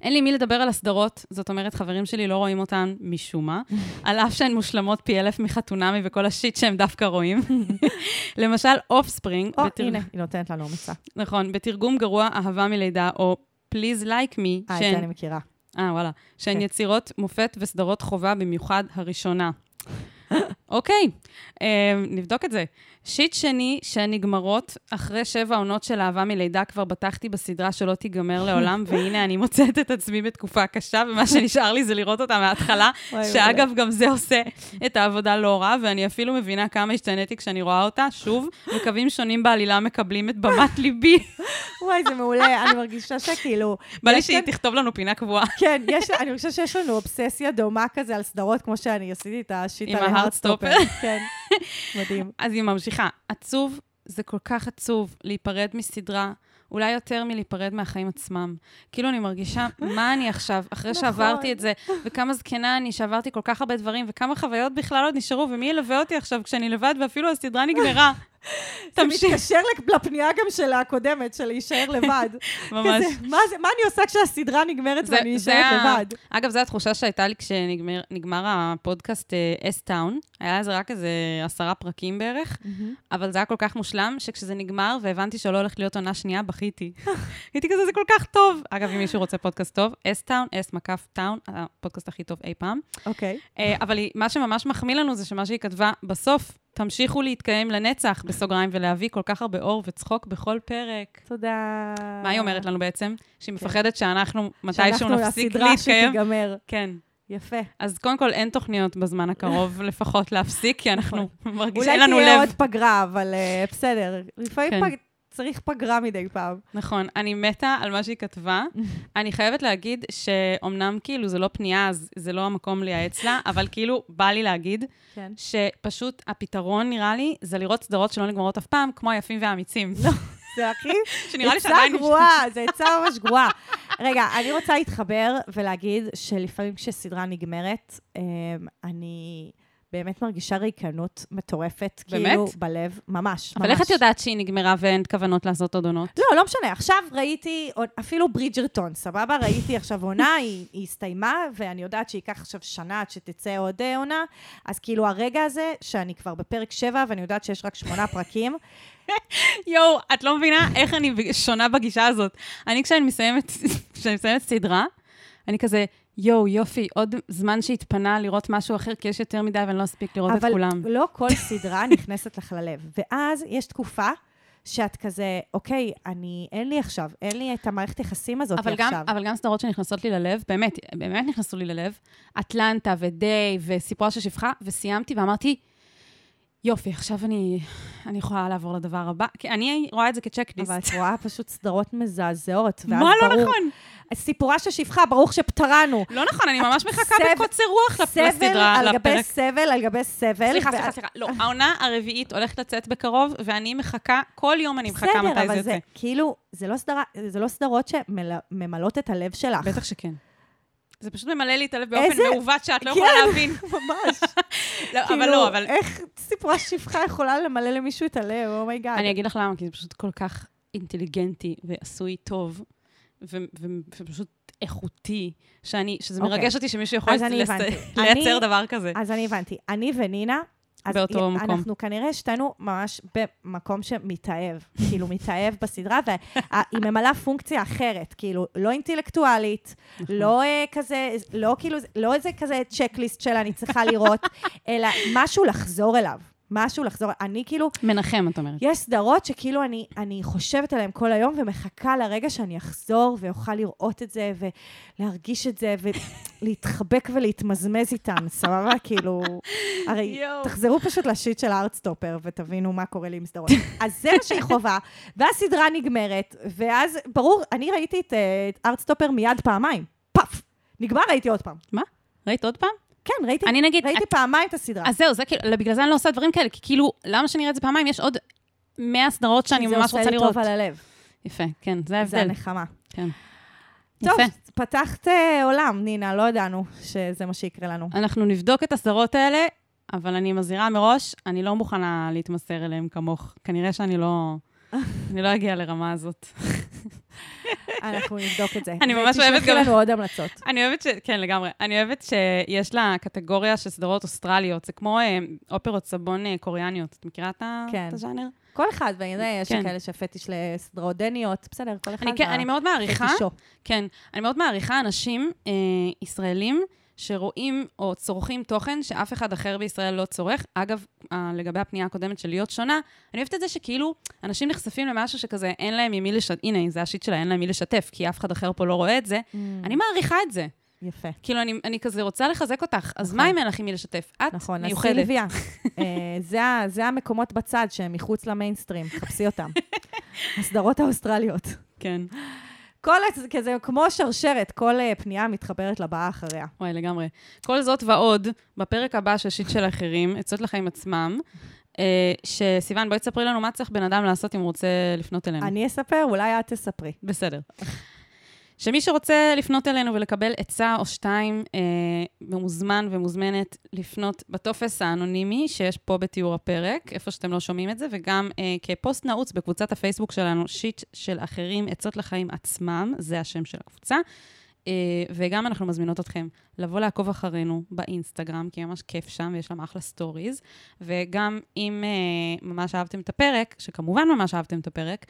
אין לי מי לדבר על הסדרות, זאת אומרת, חברים שלי לא רואים אותן משום מה, על אף שהן מושלמות פי אלף מחתונמי וכל השיט שהם דווקא רואים. למשל, Offspring, או, הנה, היא נותנת לנו מצע. נכון, בתרגום גרוע, אהבה מלידה, או Please Like Me, אה, את זה אני מכירה. אה, וואלה. שהן כן. יצירות מופת וסדרות חובה, במיוחד הראשונה. אוקיי, אה, נבדוק את זה. shit שני, שהן נגמרות, אחרי שבע עונות של אהבה מלידה, כבר בטחתי בסדרה שלא תיגמר לעולם, והנה אני מוצאת את עצמי בתקופה קשה, ומה שנשאר לי זה לראות אותה מההתחלה, שאגב, גם זה עושה את העבודה לא רע, ואני אפילו מבינה כמה השתניתי כשאני רואה אותה. שוב, וקווים שונים בעלילה מקבלים את במת ליבי. וואי, זה מעולה, אני מרגישה שכאילו... בא לי שהיא תכתוב לנו פינה קבועה. כן, אני חושבת שיש לנו אובססיה דומה כזה על סדרות, כמו שאני עשיתי את ה shit עם על ה Heartstopper. ה Heartstopper. כן, מדהים. אז היא ממשיכה. עצוב, זה כל כך עצוב להיפרד מסדרה, אולי יותר מלהיפרד מהחיים עצמם. כאילו, אני מרגישה, מה אני עכשיו, אחרי נכון. שעברתי את זה, וכמה זקנה אני, שעברתי כל כך הרבה דברים, וכמה חוויות בכלל עוד נשארו, ומי ילווה אותי עכשיו כשאני לבד, ואפילו הסדרה נגמרה. זה תמשיך, מתקשר לפנייה גם של הקודמת, של להישאר לבד. ממש. כזה, מה זה- מה אני עושה כשהסדרה נגמרת זה- ואני זה נשארת לבד? אגב, זו התחושה שהייתה לי כשנגמר נגמר הפודקאסט אס-טאון. היה לזה רק איזה עשרה פרקים בערך, אבל זה היה כל כך מושלם, שכשזה נגמר והבנתי שלא הולכת להיות עונה שנייה, בכיתי. הייתי כזה, זה כל כך טוב. אגב, אם מישהו רוצה פודקאסט טוב, אס-טאון, אס מקף טאון, הפודקאסט הכי טוב אי פעם. אוקיי. אה, אבל היא- מה שממש מחמיא לנו זה שמה שהיא כתבה בסוף, תמשיכו להתקיים לנצח, בסוגריים, ולהביא כל כך הרבה אור וצחוק בכל פרק. תודה. מה היא אומרת לנו בעצם? שהיא מפחדת שאנחנו מתישהו אה. שאנחנו נפסיק הסדרה להתקיים. שתיגמר. כן. יפה. אז קודם כל, אין תוכניות בזמן הקרוב לפחות להפסיק, כי אנחנו מרגישים, אין אולי לנו תהיה לב. עוד פגרה, אבל אה, בסדר. לפעמים כן. פג- צריך פגרה מדי פעם. נכון, אני מתה על מה שהיא כתבה. אני חייבת להגיד שאומנם כאילו זה לא פנייה, אז זה לא המקום לייעץ לה, אבל כאילו בא לי להגיד כן. שפשוט הפתרון, נראה לי, זה לראות סדרות שלא נגמרות אף פעם, כמו היפים והאמיצים. זה הכי... שנראה לי עצה שעדיין... גרועה, זו עצה ממש גרועה. רגע, אני רוצה להתחבר ולהגיד שלפעמים כשסדרה נגמרת, אמ, אני באמת מרגישה ריקנות מטורפת, באמת? כאילו, בלב, ממש, ממש. אבל איך את יודעת שהיא נגמרה ואין כוונות לעשות עוד עונות? לא, לא משנה. עכשיו ראיתי, אפילו ברידג'רטון, סבבה? ראיתי עכשיו עונה, היא, היא הסתיימה, ואני יודעת שייקח עכשיו שנה עד שתצא עוד אה, עונה. אז כאילו הרגע הזה, שאני כבר בפרק 7, ואני יודעת שיש רק שמונה פרקים, יואו, את לא מבינה איך אני שונה בגישה הזאת. אני, כשאני מסיימת, כשאני מסיימת סדרה, אני כזה, יואו, יופי, עוד זמן שהתפנה לראות משהו אחר, כי יש יותר מדי ואני לא אספיק לראות את אבל כולם. לא כל סדרה נכנסת לך ללב. ואז יש תקופה שאת כזה, אוקיי, אני, אין לי עכשיו, אין לי את המערכת יחסים הזאת אבל גם, עכשיו. אבל גם סדרות שנכנסות לי ללב, באמת, באמת נכנסו לי ללב, אטלנטה ודיי וסיפורה של שפחה, וסיימתי ואמרתי, יופי, עכשיו אני, אני יכולה לעבור לדבר הבא. כי אני רואה את זה כצ'קליסט. אבל את רואה פשוט סדרות מזעזעות, ואז מה לא ברור... נכון? סיפורה של שפחה, ברוך שפטרנו. לא נכון, אני ממש מחכה סבל- בקוצר רוח לפ- סבל לסדרה, על גבי לפרק. סבל על גבי סבל. סליחה, סליחה, סליחה. לא, העונה הרביעית הולכת לצאת בקרוב, ואני מחכה, כל יום אני מחכה מתי בסדר, זה אבל זה יוצא. כאילו, זה לא, סדרה, זה לא סדרות שממלאות את הלב שלך. בטח שכן. זה פשוט ממלא לי את הלב באופן איזה- מעוות שאת לא כן. יכולה להבין. ממש. לא, אבל כאילו, לא, אבל... איך סיפורה של שפחה יכולה למלא למישהו את הלב, Oh my god. אני אגיד לך למה, כי זה פשוט כל כך אינטליגנטי ועשוי טוב, ו- ו- ופשוט איכותי, שאני, שזה אוקיי. מרגש אותי שמישהו יכול לס-. לייצר דבר כזה. אז אני הבנתי. אני ונינה, אז באותו י- מקום. אנחנו כנראה שתינו ממש במקום שמתאהב, כאילו מתאהב בסדרה, והיא ממלאה פונקציה אחרת, כאילו, לא אינטלקטואלית, נכון. לא אה, כזה, לא כאילו, לא איזה כזה צ'קליסט של אני צריכה לראות, אלא משהו לחזור אליו. משהו לחזור, אני כאילו, מנחם, את אומרת. יש סדרות שכאילו אני, אני חושבת עליהן כל היום ומחכה לרגע שאני אחזור ואוכל לראות את זה ולהרגיש את זה ולהתחבק ולהתמזמז איתן, סבבה? כאילו, הרי יואו. תחזרו פשוט לשיט של הארטסטופר ותבינו מה קורה לי עם סדרות. אז זה מה שהיא חובה, והסדרה נגמרת, ואז, ברור, אני ראיתי את אה, ארטסטופר מיד פעמיים. פאף! נגמר, ראיתי עוד פעם. ראית עוד פעם? כן, ראיתי, אני נגיד... ראיתי את- פעמיים את הסדרה. אז זהו, זה כאילו, בגלל זה אני לא עושה דברים כאלה, כי כאילו, למה שאני אראה את זה פעמיים? יש עוד 100 סדרות שאני ממש רוצה זה לראות. עושה לי טוב על הלב. יפה, כן, זה זה ההבדל. הנחמה. כן. טוב, יפה. פתחת אה, עולם, נינה, לא ידענו שזה מה שיקרה לנו. אנחנו נבדוק את הסדרות האלה, אבל אני מזהירה מראש, אני לא מוכנה להתמסר אליהם כמוך. כנראה שאני לא... אני לא אגיע לרמה הזאת. אנחנו נבדוק את זה. אני ממש אוהבת ותשלחי גם- לנו עוד המלצות. אני אוהבת ש... כן, לגמרי. אני אוהבת שיש לה קטגוריה של סדרות אוסטרליות. זה כמו אה, אופרות סבון אה, קוריאניות. את מכירה את כן. את הז'אנר? כל אחד, ואני יש כן. כאלה שפטיש לסדרות דניות, בסדר, כל אחד. אני, כן, אני מאוד מעריכה. כן, אני מאוד מעריכה אנשים אה, ישראלים שרואים או צורכים תוכן שאף אחד אחר בישראל לא צורך. אגב, אה, לגבי הפנייה הקודמת של להיות שונה, אני אוהבת את זה שכאילו אנשים נחשפים למשהו שכזה אין להם עם מי לשתף, הנה, זה השיט שלה, אין להם מי לשתף, כי אף אחד אחר פה לא רואה את זה. Mm, אני מעריכה את זה. יפה. כאילו, אני, אני כזה רוצה לחזק אותך, אז נכון. מה אם אין לך עם מי לשתף? את נכון, אז מיוחדת. סילביה, אה, זה זה המקומות בצד שהם מחוץ למיינסטרים, חפשי אותם. הסדרות האוסטרליות. כן. כל, ה- כזה כמו שרשרת, כל אה, פנייה מתחברת לבאה אחריה. וואי, לגמרי. כל זאת ועוד, בפרק הבא של שיט של אחרים, עצות לחיים עצמם, אה, שסיוון, בואי תספרי לנו מה צריך בן אדם לעשות אם הוא רוצה לפנות אלינו. אני אספר, אולי את תספרי. בסדר. שמי שרוצה לפנות אלינו ולקבל עצה או שתיים, אה, מוזמן ומוזמנת לפנות בטופס האנונימי שיש פה בתיאור הפרק, איפה שאתם לא שומעים את זה, וגם אה, כפוסט נעוץ בקבוצת הפייסבוק שלנו, שיט של אחרים, עצות לחיים עצמם, זה השם של הקבוצה. אה, וגם אנחנו מזמינות אתכם לבוא לעקוב אחרינו באינסטגרם, כי ממש כיף שם ויש שם אחלה סטוריז. וגם אם אה, ממש אהבתם את הפרק, שכמובן ממש אהבתם את הפרק,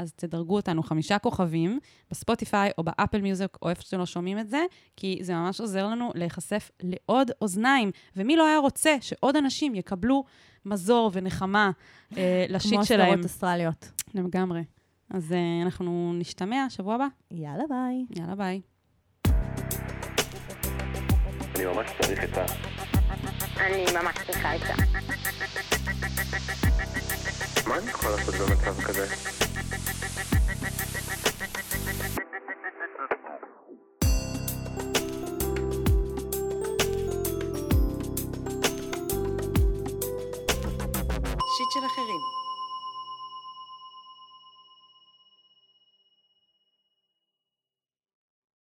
אז תדרגו אותנו חמישה כוכבים ב Spotify או ב Apple Music או איפה שאתם לא שומעים את זה, כי זה ממש עוזר לנו להיחשף לעוד אוזניים. ומי לא היה רוצה שעוד אנשים יקבלו מזור ונחמה אה, ל shit כמו שלהם? סדרות אוסטרליות. לגמרי. אז אה, אנחנו נשתמע שבוע הבא. יאללה, ביי. יאללה, ביי. אני ממש צריך את ה... אני ממש צריכה עצה. מה אני יכול לעשות במצב כזה? שיט של אחרים.